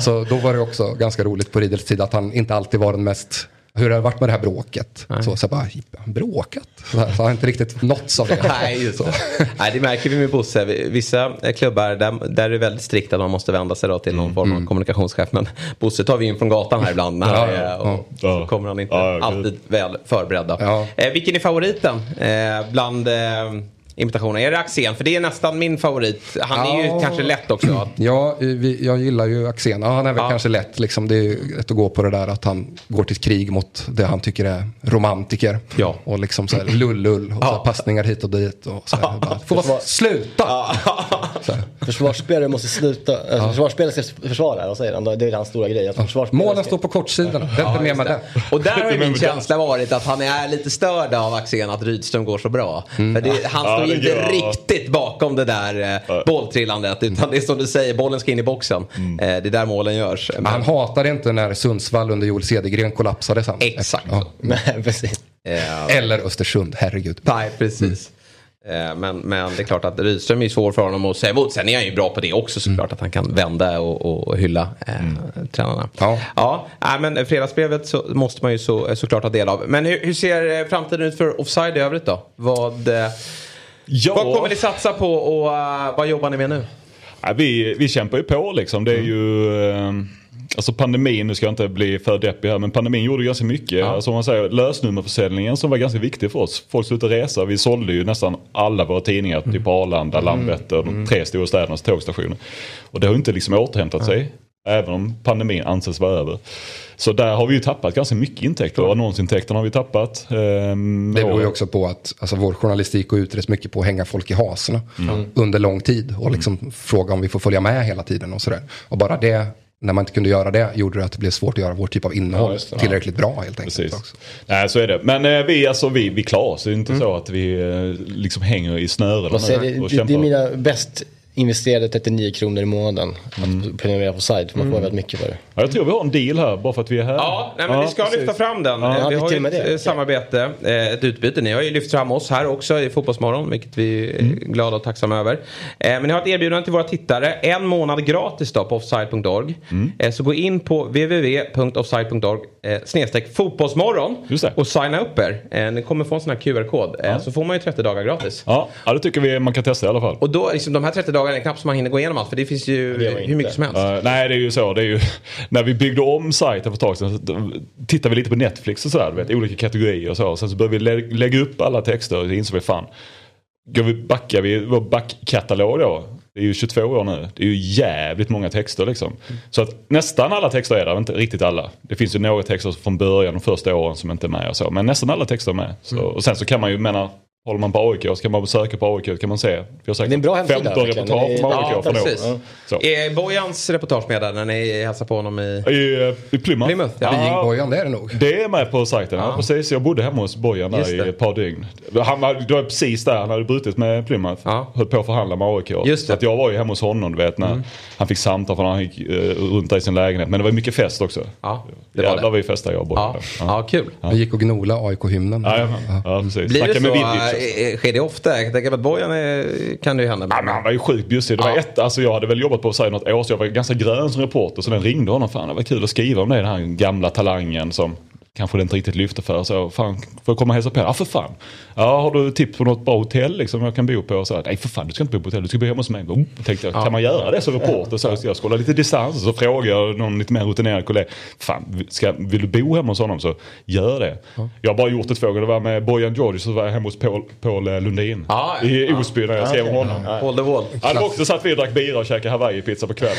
Så då var det också ganska roligt på Riedels tid att han inte alltid var den mest hur har det varit med det här bråket? Så, så jag bara, bråkat? Så, här, så har jag inte riktigt nåtts av det. Nej, just det. Nej, det märker vi med Bosse. Vissa klubbar där, där är det väldigt strikt att man måste vända sig då till någon form av kommunikationschef. Men Bosse tar vi in från gatan här ibland. När, Ja, ja, och ja. Så kommer han inte Ja, ja, alltid väl förberedda. Ja. Eh, vilken är favoriten eh, bland eh, imitationer? Är det Axén? För det är nästan min favorit. Han är ju Ja. kanske lätt också. Ja, vi, jag gillar ju Axén. Ja, han är väl Ja. kanske lätt. Liksom, det är lätt att gå på det där att han går till krig mot det han tycker är romantiker. Ja. Och liksom så här lull-lull och så här passningar hit och dit. Och så här, bara, Får bara sluta! Så här. Försvarsspelare måste sluta, äh, försvarsspelare ska försvara, vad säger han? Det är hans stora grej. Att försvarsspelare Målen ska- står på kortsidan. Vänta med med det. Och där har min känsla varit att han är lite störd av Axén att Rydström går så bra. För det, han Ja, står ju det inte riktigt bakom det där eh, bolltrillandet. Utan det är som du säger, bollen ska in i boxen. Eh, det är där målen görs. Men, han hatade inte när Sundsvall under Joel Cedergren kollapsade sen. Exakt. Ja. Nej, precis. eh, Eller Östersund, herregud. nej, precis. Eh, Men, men det är klart att Rydström är svår för honom att säga emot. Sen är han ju bra på det också såklart. Att han kan vända och, och hylla eh, tränarna. Ja. ja men fredagsbrevet så måste man ju så, såklart ta del av. Men hur, hur ser eh, framtiden ut för offside i övrigt då? Vad, eh, Ja. vad kommer ni satsa på och eh, vad jobbar ni med nu? Ja, vi, vi kämpar ju på liksom. Det är ju... Eh, alltså pandemin, nu ska jag inte bli för deppig här, men pandemin gjorde ganska mycket. Alltså om man säger lösnummerförsäljningen som var ganska viktig för oss. Folk slutade resa. Vi sålde ju nästan alla våra tidningar typ på Arlanda, Landvetter, de tre stora städernas tågstationer. Och det har inte liksom återhämtat sig. Även om pandemin anses vara över. Så där har vi ju tappat ganska mycket intäkter. Annonsintäkterna har vi tappat. Ehm, Det beror ju också på att alltså, vår journalistik går ut rätt mycket på att hänga folk i hasorna under lång tid. Och liksom fråga om vi får följa med hela tiden och sådär. Och bara det, när man inte kunde göra det, gjorde det att det blev svårt att göra vår typ av innehåll just det. tillräckligt bra helt enkelt. Precis. Också. Nej så är det. Men eh, vi, alltså, vi, vi klarar oss. Det är inte så att vi eh, liksom hänger i nu det, det, är mina bäst investerade 39 kronor i månaden att prenumerera på sajt. För man får väldigt mycket för det. Ja, jag tror vi har en deal här bara för att vi är här. Ja, nej, men vi ska precis. lyfta fram den. Ja. Eh, vi Ja, har ju ett det. eh, samarbete, eh, ett utbyte. Ni har ju lyft fram oss här också i Fotbollsmorgon, vilket vi är glada och tacksamma över. Men ni har ett erbjudande till våra tittare. En månad gratis då på offside.org. Eh, Så gå in på www.offside.org snedstreck fotbollsmorgon och signa upp er. Ni kommer få en sån här QR-kod. Så får man ju 30 dagar gratis. Ja, ja, det tycker vi man kan testa i alla fall. Och då, liksom, de här 30 dagarna är knappt som man hinner gå igenom allt. För det finns ju Det hur mycket som helst. Eh, nej det är ju så. Det är ju, när vi byggde om sajten för ett tag sedan så tittade vi lite på Netflix och sådär. Vet, olika kategorier och så. Sen så började vi lä- lägga upp alla texter och så insåg vi fan. Går vi backar vi vår backkatalog då. Det är ju 22 år nu. Det är ju jävligt många texter liksom. Så att nästan alla texter är där, inte riktigt alla. Det finns ju några texter från början, de första åren som inte är med och så. Men nästan alla texter är med. Så, och sen så kan man ju, mena, håller man på AIK så kan man söka på AIK kan man se. Vi har säkert Det är en bra hemsida, 15 verkligen. reportage är- från Ja, AIK från år. Så. Är Bojans reportage med där när ni hälsar på honom i... I, eh, i Plymouth? Plymouth, ja. Beijing-bojan, det är det nog. Det är med på sajten, ja. Ja. precis. Jag bodde hemma hos Bojan där i ett par dygn. Han var, det var precis där han hade brutit med Plymouth. Ja. Höll på att förhandla med AIK. Just Så att jag var ju hemma hos honom du vet när han fick samtal från han gick eh, runt där i sin lägenhet. Men det var mycket fest också. Ja, det var Jävlar det. vad vi festade jag och Bojan. Ja, där. ja kul. Vi gick och gnola AIK-hymnen. Ja, ja, ja, precis. Blir det så? Eh, Sker det ofta? Jag tänker att Bojan kan det ju hända. Ja, men han var ju sjukt bjussig. Det var Ja. ett, alltså jag hade väl jobbat på sig något år så jag var ganska grön som reporter. Så den ringde honom. Fan det var kul att skriva om det. Den här gamla talangen som kanske det inte riktigt lyfte för. Så, fan, får jag komma och hälsa på? Ja för fan. Ja, har du tips på något bra hotell liksom, jag kan bo på? Så, Nej för fan, du ska inte bo på hotell, du ska bo hemma hos mig. Oh, tänkte jag, Kan man göra det som reporter? Så, jag hålla lite distans. Så frågar jag någon lite mer rutinerad kollega. Fan, ska, vill du bo hemma hos honom så gör det. Jag har bara gjort det två gånger. Det var med Bojan George så var jag hemma hos Paul, Paul eh, Lundin. Ja, I Osby när jag skrev om honom. Paul the Wall. Var också så att vi drack bira och käkade hawaii-pizza på kvällen.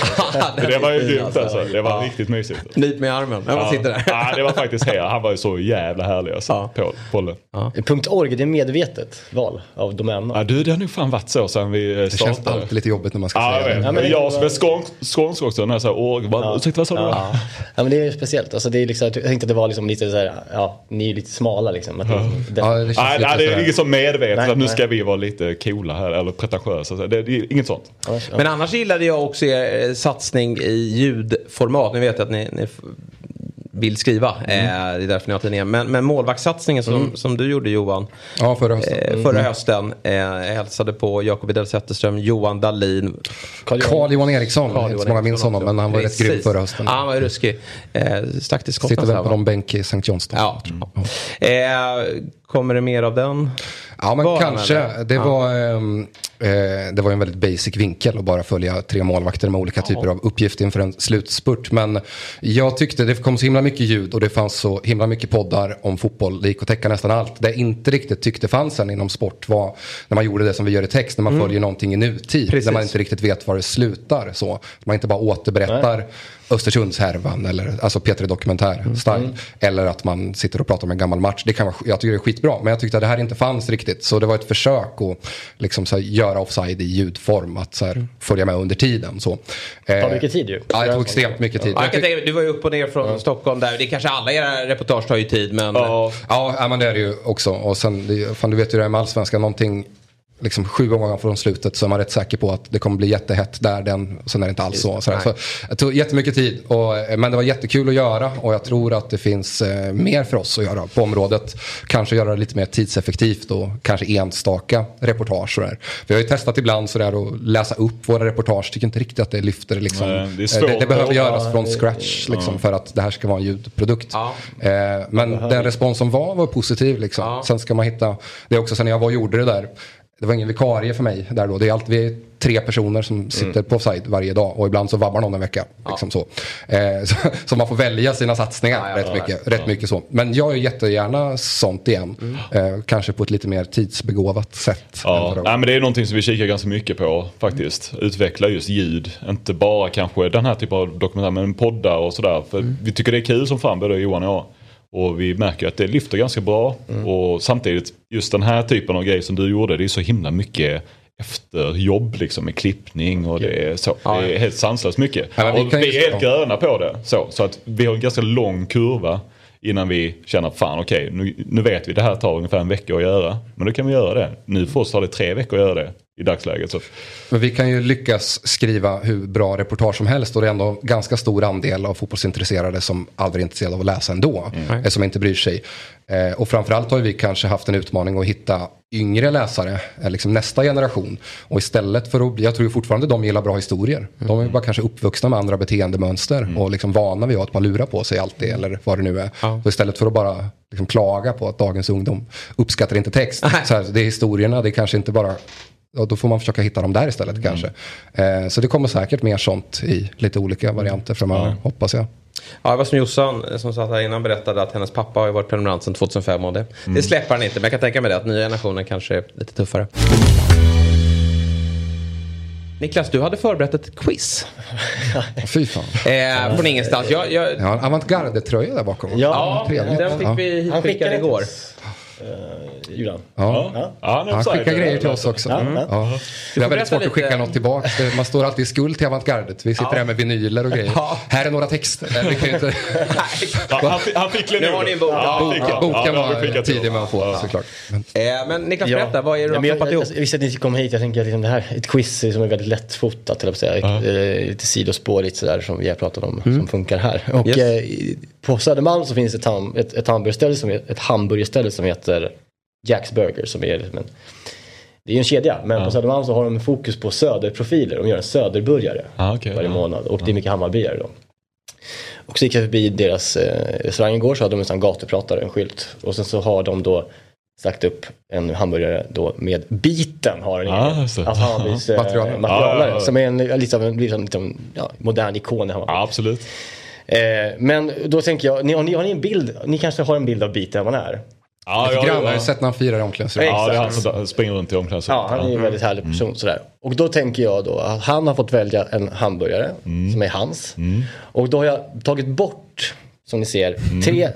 Det var ju grymt alltså. Det var riktigt mysigt. Nyp med armen. Ja, man sitter där. Ja, det var faktiskt här. Han var ju så jävla härlig alltså. Ja. Paul, Polle. Ja. .org, det är medvetet val av domännamn. Ja, du, det har nog fan varit så sen vi eh, Det känns startade. alltid lite jobbigt när man ska Ja, säga det. Ja, men jag som är skånsk, skånsk också, när jag säger org. Ja. Ursäkta, vad sa du? Ja. ja men det är speciellt. Alltså, det är liksom, jag tänkte att det var liksom lite så här, ja, ni är lite smala liksom. Att det, det, Ja, det Nej, lite nej, det är inget som medvetet Nej, att nu nej. ska vi vara lite coola här eller pretentiösa. Så Det, det är inget sånt. ja, Men annars gillade jag också er eh, satsning i ljudformat. Nu vet jag att ni, ni vill skriva. Eh, det är därför ni har tidningen. Men, men målvaktssatsningen som, som du gjorde Johan. Ja, förra hösten. Eh, förra hösten. Eh, hälsade på Jakob Widell Zetterström, Johan Dahlin. Carl-Johan Eriksson, Carl-Johan inte så många minns honom, men han var rätt Precis. grym förra hösten. Ja, han var ruskig. Eh, stack till. Sitter väl på någon bänk i St. Johnston. Ja, eh, kommer det mer av den? Ja, men Var kanske. eller? Det Ja. var, ehm, eh, det var en väldigt basic vinkel att bara följa tre målvakter med olika typer av uppgifter inför en slutspurt. Men jag tyckte det kom så himla mycket ljud och det fanns så himla mycket poddar om fotboll. Det gick att täcka nästan allt. Det jag inte riktigt tyckte fanns än inom sport var när man gjorde det som vi gör i text. När man följer någonting i nutid. Precis. När man inte riktigt vet var det slutar. Så. Man inte bara återberättar Östersundshärvan eller alltså P3 Dokumentär-style. Eller att man sitter och pratar om en gammal match. Det kan vara, jag tycker det är skitbra. Men jag tyckte att det här inte fanns riktigt. Så det var ett försök att liksom, så här, göra offside i ljudform. Att så här, följa med under tiden. Så. tar Eh, mycket tid ju. Ja, det tog extremt mycket tid. Ja, tänka, du var ju upp och ner från Stockholm där. Det kanske alla era reportage tar ju tid men... Ja, Ja, ja, men det är det ju också. Och sen, det, fan, du vet ju det här med allsvenskan, någonting liksom sju gånger från slutet så är man rätt säker på att det kommer bli jättehett där den, sen är det inte alls så. Sådär. Så det tog jättemycket tid, och, eh, men det var jättekul att göra och jag tror att det finns eh, mer för oss att göra på området. Kanske göra det lite mer tidseffektivt och kanske enstaka reportage. Sådär. Vi har ju testat ibland sådär att läsa upp våra reportage, tycker inte riktigt att det lyfter liksom. Nej, det Eh, det, det behöver Ja, göras från scratch liksom, för att det här ska vara en ljudprodukt. Ja. Eh, men den respons som var var positiv. Liksom. Ja. Sen ska man hitta, det är också sen jag var och gjorde det där. Det var ingen vikarie för mig där då. Det är alltid vi är tre personer som sitter på offside varje dag och ibland så vabbar någon en vecka. Liksom så. Eh, så, så man får välja sina satsningar Ja, ja, rätt, ja. mycket, rätt mycket så. Men jag gör jättegärna sånt igen. Eh, kanske på ett lite mer tidsbegåvat sätt. Ja, men det är någonting som vi kikar ganska mycket på faktiskt. Utveckla just ljud. Inte bara kanske den här typen av dokumentär men poddar och sådär. För vi tycker det är kul som fan både Johan och jag. Och vi märker att det lyfter ganska bra. Och samtidigt just den här typen av grej som du gjorde. Det är så himla mycket efterjobb liksom med klippning och det är så. Det är helt sanslöst mycket. Ja, vi och vi är helt gröna på det. Så, så att vi har en ganska lång kurva innan vi känner fan okej nu, nu vet vi det här tar ungefär en vecka att göra. Men då kan vi göra det. Nu för oss tar det tre veckor att göra det i dagsläget. Så. Men vi kan ju lyckas skriva hur bra reportage som helst och det är ändå ganska stor andel av fotbollsintresserade som aldrig är intresserade av att läsa ändå. eh, Som inte bryr sig. Eh, och framförallt har vi kanske haft en utmaning att hitta yngre läsare, eh, liksom nästa generation. Och istället för att, jag tror fortfarande de gillar bra historier. De är bara kanske uppvuxna med andra beteendemönster och liksom vana vid att man lurar på sig alltid eller vad det nu är. Så istället för att bara liksom klaga på att dagens ungdom uppskattar inte text. Här, det är historierna, det är kanske inte bara och då får man försöka hitta dem där istället kanske. Eh, så det kommer säkert mer sånt i lite olika varianter framöver, hoppas jag. Ja, det var som Jossan eh, som satt här innan berättade att hennes pappa har ju varit prenumerant sedan 2005 och det, det släpper han inte. Men jag kan tänka mig det att nya generationen kanske är lite tuffare. Niklas, du hade förberett ett quiz. Fy fan. Eh, från ingenstans. Jag, jag, Jag har en avantgarde-tröja där bakom. ja, trevligt. den fick Ja. vi skickade igår. Uh, Julan. Ja. Ja, han, är skickar grejer till oss också. Ja, Mm. ja. Ja. Det är väldigt svårt att skicka lite. något tillbaka. Det- Man står alltid i skuld till avantgardet. Vi sitter Ja. här med vinyler och grejer. Ja. Här är några texter. Eh, Vi kan ju inte... Ja, han, fick- han fick Nu har ni en bok. Ja, Ja, Ja, boken Ja, det var tidig med att få Ja. såklart. Men, Eh, men Niklas, berätta. Vad är det du Ja, har jag, jag, ihop? jag visste att ni skulle komma hit. Jag tänker att liksom det här ett quiz är som är väldigt lättfotat. Eh, Lite sidospårigt sådär som vi har pratat om. Som funkar här. Och eh, på Södermalm så finns ett, ham, ett, ett, hamburgerställe som, heter- ett hamburgerställe som heter Jack's Burger. Som är liksom en, det är en kedja. Men på Södermalm så har de fokus på söderprofiler. De gör en söderburgare Ah, okej, varje ja. månad. Och det är mycket Hammarbyare då. Och så gick jag förbi deras eh, restaurang igår så hade de en sån gatupratare, en skylt. Och sen så har de då sagt upp en hamburgare då med biten har den Ah, det. Alltså Hammarbys eh, Materialare. Ja, ja, ja. Som är en en liksom, ja, modern ikon i Hammarby. Ja, absolut. Eh, men då tänker jag, ni, har, ni, har ni en bild, ni kanske har en bild av biten, vad han är? Ja, Lite ja, grann, har ja. ju sett när han firar i omklädningsrummet. Ja, det är han som springer runt i omklädningsrummet. Ja, han är en väldigt härlig person sådär. Och då tänker jag då att han har fått välja en hamburgare som är hans. Och då har jag tagit bort, som ni ser, tre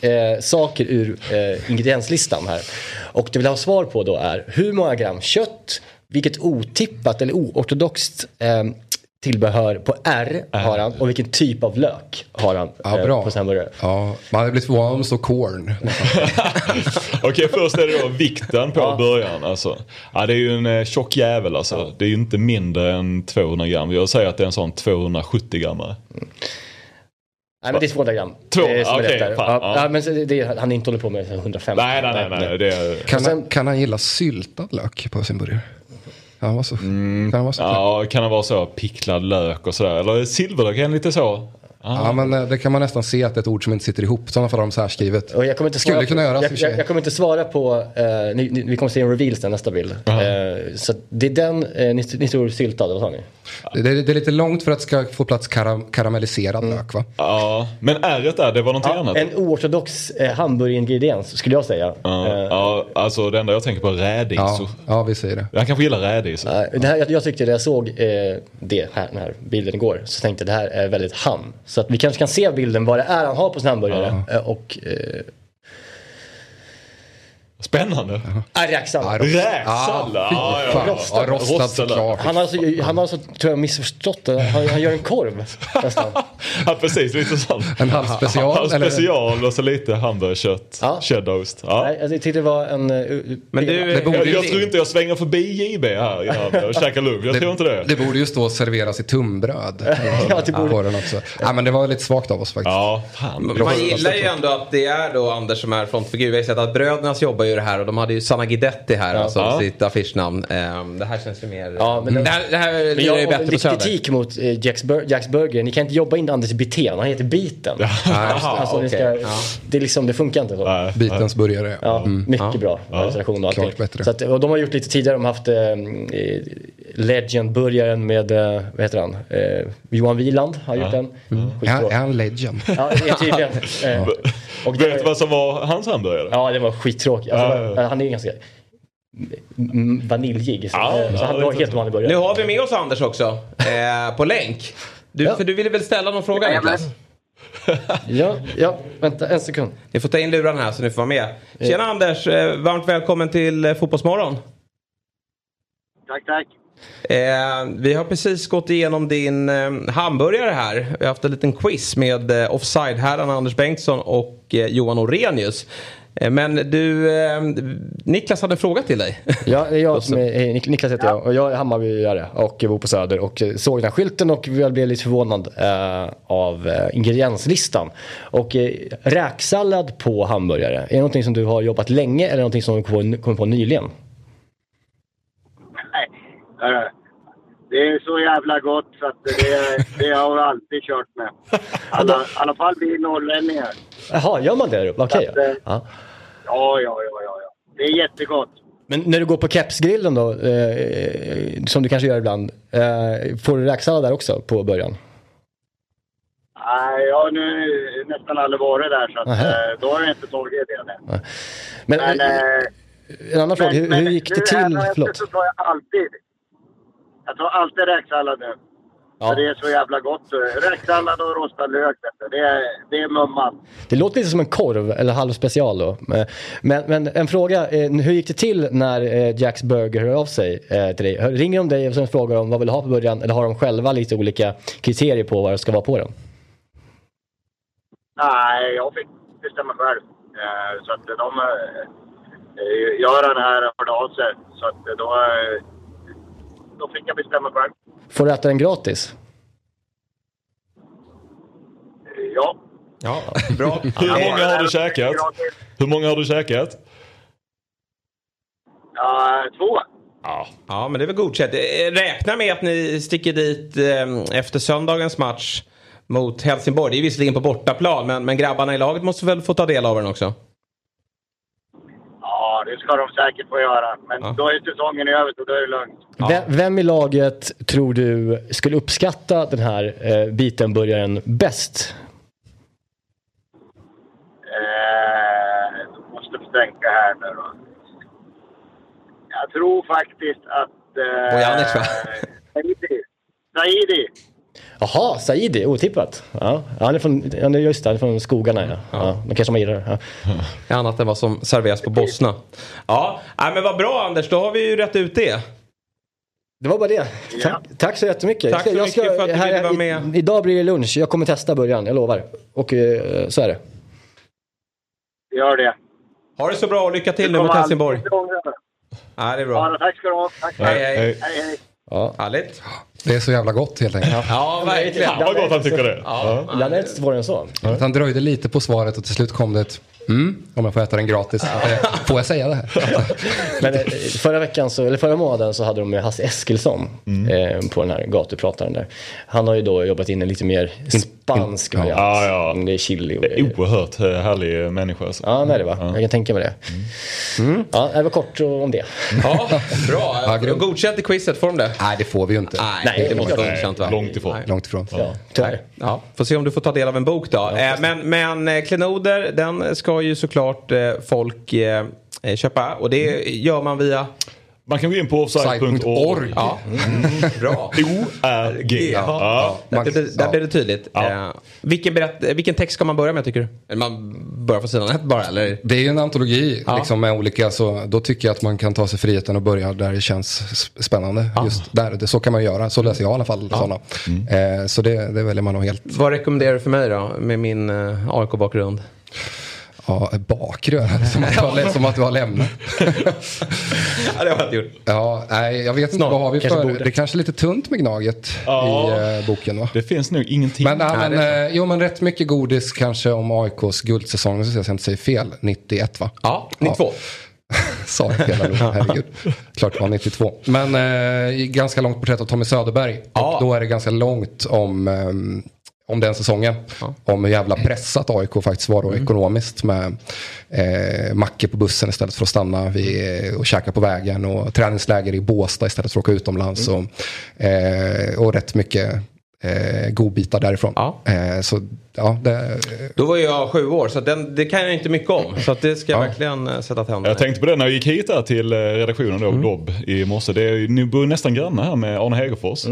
eh, saker ur eh, ingredienslistan här. Och det vill jag ha svar på då är hur många gram kött, vilket otippat eller oortodoxt eh, tillbehör på R har han och vilken typ av lök har han Ja, eh, bra. på sin hamburgare. Ja, man hade blivit förvånad om det stod corn. Okej, först är det då vikten på början. Alltså. Ja, det är ju en eh, tjock jävel alltså. Det är ju inte mindre än 200 gram. Jag säger att det är en sån 270 grammare. Nej men det är 200 gram. Två, Det är är fan, ja, ja. ja, men så han inte håller på med 150. Nej, nej, nej. nej, det är... Kan, sen- han, kan han gilla syltad lök på sin burgare? Kan han vara så? Kan han vara så? Ja, kan det vara så? Picklad lök och sådär. Eller silverlök, är den lite så? Ja, men eh, det kan man nästan se att det är ett ord som inte sitter ihop. I sådana fall har de så här skrivet. Och jag kommer inte svara Skulle kunna på, göras i och jag, jag, jag kommer inte svara på, eh, ni, ni, vi kommer se en reveal sen nästa bild. Eh, så det är den, eh, ni, ni tror syltad, vad sa ni? Det, det, det är lite långt för att det ska få plats karam, karamelliserad lök va? Ja, men ärret där, det var någonting annat. En oortodox eh, hamburgeringrediens skulle jag säga. Ja, Eh, ja, alltså det enda jag tänker på är rädis. Ja, ja vi säger det. Jag kanske gillar rädis. det här, jag, jag tyckte när jag såg eh, det här, den här bilden igår så tänkte jag det här är väldigt han. Så att vi kanske kan se bilden vad det är han har på sin hamburgare. Eh, och eh, Spännande. Räksallad. Räksallad. Ja. Rostad. Ja, rostad Rostad. såklart. Han har alltså, han har alltså tror jag, missförstått det. Han, han gör en korv nästan. Ja, precis. Lite sånt. En halv special, Ja, eller? special och så lite hamburgerkött. Ja. Cheddarost. Ja. Nej, jag tyckte det var en... eh, Men du, Det borde Jag, jag tror inte jag svänger förbi JB här innan och käkar lunch. Jag tror inte det. Det borde ju stå och serveras i tunnbröd. Ja, det borde- den också. Ja, men det var lite svagt av oss faktiskt. Ja, fan. Man gillar ju ändå att det är då Anders som är frontfigur. Vi har sett att Brödernas jobbar ju det här och de hade ju Sanna Guidetti här, alltså Ja. sitt affischnamn. Ehm, det här känns ju mer... Ja, men det här, det här Men jag ju bättre på Söder. kritik mot eh, Jacks, Bur- Jacks Burger. Ni kan inte jobba in Anders Biten, han heter Biten. alltså, alltså, ska. Ja. det, liksom, det funkar inte så. Nej. Bitens burgare. Ja, Mycket bra recension och allting. Klart bättre. Så att, och de har gjort lite tidigare, de har haft eh, Legend-burgaren med, eh, vad heter han, eh, Johan Wieland har gjort den. Skitbra. är han legend? Ja, det är tydligen. Eh, och det, Vet du vad som var hans hamburgare? Ja, det var skittråkigt. Alltså, ja. Han är ju ganska vaniljig. Så, Ja, eh, så ja, han var helt vanlig burgare. Nu har vi med oss Anders också, eh, på länk. Du, Ja. För du ville väl ställa någon fråga Niklas? Ja, ja, vänta en sekund. Ni får ta in luren här så ni får vara med. Tjena Anders, eh, varmt välkommen till eh, Fotbollsmorgon. Tack, tack. Eh, vi har precis gått igenom din eh, hamburgare här. Vi har haft en liten quiz med eh, offside-herrarna Anders Bengtsson och eh, Johan Orenius. Eh, men du, eh, Niklas hade en fråga till dig. Ja, det är jag som är, Nik- Niklas heter jag och jag är Hammarbyare och bor på Söder och såg den här skylten och jag blev lite förvånad av ingredienslistan. Och räksallad på hamburgare, är det någonting som du har jobbat länge eller någonting som du kom på nyligen? Hörru. det är så jävla gott så att det, det har jag alltid kört med. Alla, I alla fall vi norrlänningar. Jaha, gör man det där uppe? Okej. Att, eh, Ja. Ja, ja, ja, ja, ja. Det är jättegott. Men när du går på kepsgrillen då, eh, som du kanske gör ibland, eh, får du räksallad där också på början? Nej, jag har nu nästan aldrig varit där så att, eh, då har jag inte tagit det. Men, Men, eh, eh, en annan fråga, hur, men hur gick det nu till? hädanefter Förlåt. så tar jag alltid. Jag tar alltid räksallad nu. Ja. Det är så jävla gott. Räksallad och rostad lök, det är, det är mumman. Det låter lite som en korv, eller halvspecial då. Men, men en fråga, eh, hur gick det till när eh, Jacks Burger hör av sig eh, till dig? Ringer de dig och sen frågar de vad vill du ha på början? Eller har de själva lite olika kriterier på vad det ska vara på den? Nej, jag fick bestämma själv. Så att de... Göran här hörde av sig. Så att då, då fick jag bestämma själv. Får du äta den gratis? Ja. Ja, bra. Hur många har du käkat? Hur många har du käkat? Ja, två. Ja. ja, men det är väl godkänt. Eh, Räkna med att ni sticker dit eh, efter söndagens match mot Helsingborg. Det är visserligen på bortaplan men, men grabbarna i laget måste väl få ta del av den också? Ja, det ska de säkert få göra. Men Ja. då är säsongen över så då är det lugnt. Vem, vem i laget tror du skulle uppskatta den här eh, bitenburgaren bäst? Eh, jag måste tänka här nu då. Jag tror faktiskt att... Eh, Bojanic, va? Saidi. Saidi. Jaha, Saidi, otippat. Ja, han är från, han är just det, han är från skogarna ja. ja. De kanske man gillar det. Ja. Annat än vad som serveras på Bosna. Ja, nej, men vad bra Anders. Då har vi ju rätt ut det. Det var bara det. Tack, tack så jättemycket. Tack så Jag ska- mycket för att du här- ville vara i- med. Idag blir det lunch. Jag kommer testa början, jag lovar. Och eh, så är det. Gör det. Ha det så bra och lycka till nu mot. Helsingborg. Ja, det är bra. Ja, tack ska du ha. Tack. Hej, hej. hej, hej. Ja. Härligt. Det är så jävla gott helt enkelt. Ja, verkligen. Fan vad gott han tycker det. Ja, Ibland är inte svårare än så. Att han dröjde lite på svaret och till slut kom det ett mm, om jag får äta den gratis. Får jag säga det här? Men eh, förra veckan, så, eller förra månaden så hade de med Hasse Eskilsson eh, på den här gatuprataren där. Han har ju då jobbat in en lite mer spansk ja. variant. Ja, ja. Det är chili och Det är oerhört eh, härlig människa. Alltså. Ja, det är det va? Jag kan tänka mig det. Mm. Ja, det var kort om det. Ja, bra. Ja. Godkänt i quizet, får de det? Nej, det får vi ju inte. Nej, det måste vara Nej, godkänt va? långt ifrån. Nej. Långt ifrån. Ja, tyvärr. Ja, får se om du får ta del av en bok då. eh, men men eh, klenoder, den ska ju såklart eh, folk eh, köpa. Och det gör man via... Man kan gå in på offside.org. Ja, bra. O-R-G. Ja. Ja. Där, det, där Ja. blev det tydligt. Ja. Eh, vilken, berätt, vilken text ska man börja med tycker du? Man börjar från sidan ett bara eller? Det är ju en antologi Ja. liksom, med olika, så då tycker jag att man kan ta sig friheten och börja där det känns spännande. Just där, det, så kan man göra, så läser jag i alla fall sådana. Eh, så det, det väljer man nog helt. Vad rekommenderar du för mig då med min eh, AIK-bakgrund? Ja, bakgrund, som att du har, som att du har lämnat. ja, det har jag inte gjort. Ja, nej, jag vet inte, Snart, vad har vi kanske för, borde. det är kanske är lite tunt med Gnaget Ja. i eh, boken va? Det finns nog ingenting. Men, nej, men, eh, jo, men rätt mycket godis kanske om AIKs guldsäsong, så jag inte säger fel, 91 va? Ja, 92. Sa jag fel, herregud. Klart det var 92. Men eh, ganska långt porträtt av Tommy Söderberg. Ja. Och då är det ganska långt om, ehm, om den säsongen. Om hur jävla pressat AIK faktiskt var då ekonomiskt. Med eh, mackor på bussen istället för att stanna vid, eh, och käka på vägen. Och träningsläger i Båstad istället för att åka utomlands. Och, eh, och rätt mycket eh, godbitar därifrån. Ja. Eh, så ja, det, Då var jag sju år så den, det kan jag inte mycket om. Så att det ska jag verkligen eh, sätta tänderna Jag tänkte på det när jag gick hit till eh, redaktionen Mm. då, Dobb i morse. Det är, ni bor nästan grannar här med Arne Hegerfors.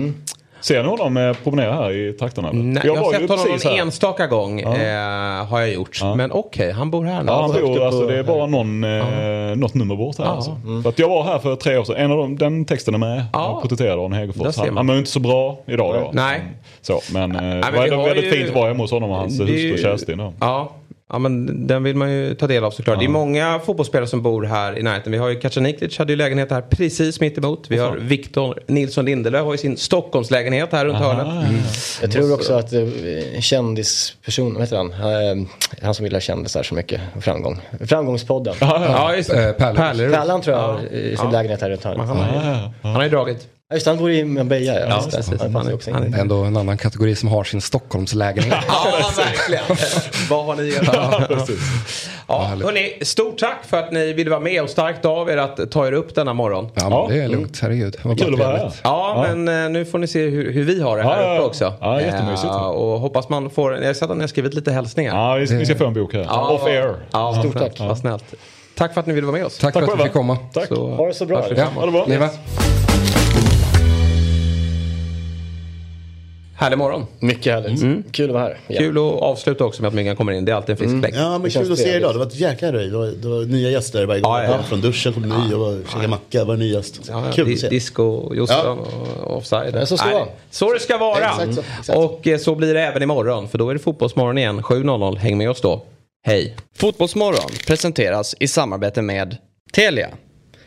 Ser ni honom eh, promenera här i trakterna? Nej, För jag har sett honom någon här. enstaka gång. Eh, har jag gjort. Men okej, han bor här nu. Ja, han bor, alltså, på- det är bara någon, eh, något nummer bort här. Ja. Alltså. Så att jag var här för tre år sedan. En av dem, den texten är med. Ja. Jag porträtterade Arne Hegerfors. Han, han mår inte så bra idag då. Nej. Så, men, eh, men det var väldigt ju- fint att vara hemma hos honom och hans hustru Kerstin. Då. Ja. Ja men den vill man ju ta del av såklart. Det är många fotbollsspelare som bor här i närheten. Vi har ju Kacaniklic hade ju lägenhet här precis mitt emot. Vi har Victor Nilsson Lindelöf har ju sin Stockholmslägenhet här runt hörnet. Mm. Jag tror också att eh, kändisperson, vad heter han? Eh, Han som gillar kändisar så mycket. Framgång. Framgångspodden. Ja, just det. Eh, Pärleros. Pärlan tror jag har sin Ja. lägenhet här runt hörnet. Han han har ju dragit. Ja, just han bor i Marbella. Ja, Ja, precis. Han Han också han är- ändå en annan kategori som har sin Stockholmslägenhet. Ja, verkligen. Vad har ni gjort? Ja, hörni, stort tack för att ni ville vara med och starkt av er att ta er upp denna morgon. Ja, men det är lugnt, herregud. Bara Kul att vara här. Ja, men eh, nu får ni se hur, hur vi har det här Ja, ja, uppe ja. också. Ja, jättemysigt. Eh, och hoppas man får, jag har sett att ni har skrivit lite hälsningar. Ja, vi, vi ska få en bok här. Ja. Off air. Ja, Stort tack. Vad snällt. Tack för att ni ville vara med oss. Tack, Tack för att vi fick komma. Tack. Så- Ha det så bra. Ja. Ha det bra. ni Härlig morgon. Mycket härligt. Kul att vara här. igen. Kul att avsluta också med att Myggan kommer in. Det är alltid en frisk fläkt. Ja, men kul att se er idag. Det var ett jäkla röj. Det var, det var nya gäster varje gång. Ja, ja, ja. Från duschen kom ny och var, käkade macka. var ny gäst. Ja, ja, Kul att se. Disco, Jossan Ja. och offside. Är så ska Nej. Så det ska vara. Exakt så, exakt. Och eh, så blir det även imorgon. För då är det Fotbollsmorgon igen. 7.00. Häng med oss då. Hej. Fotbollsmorgon presenteras i samarbete med Telia.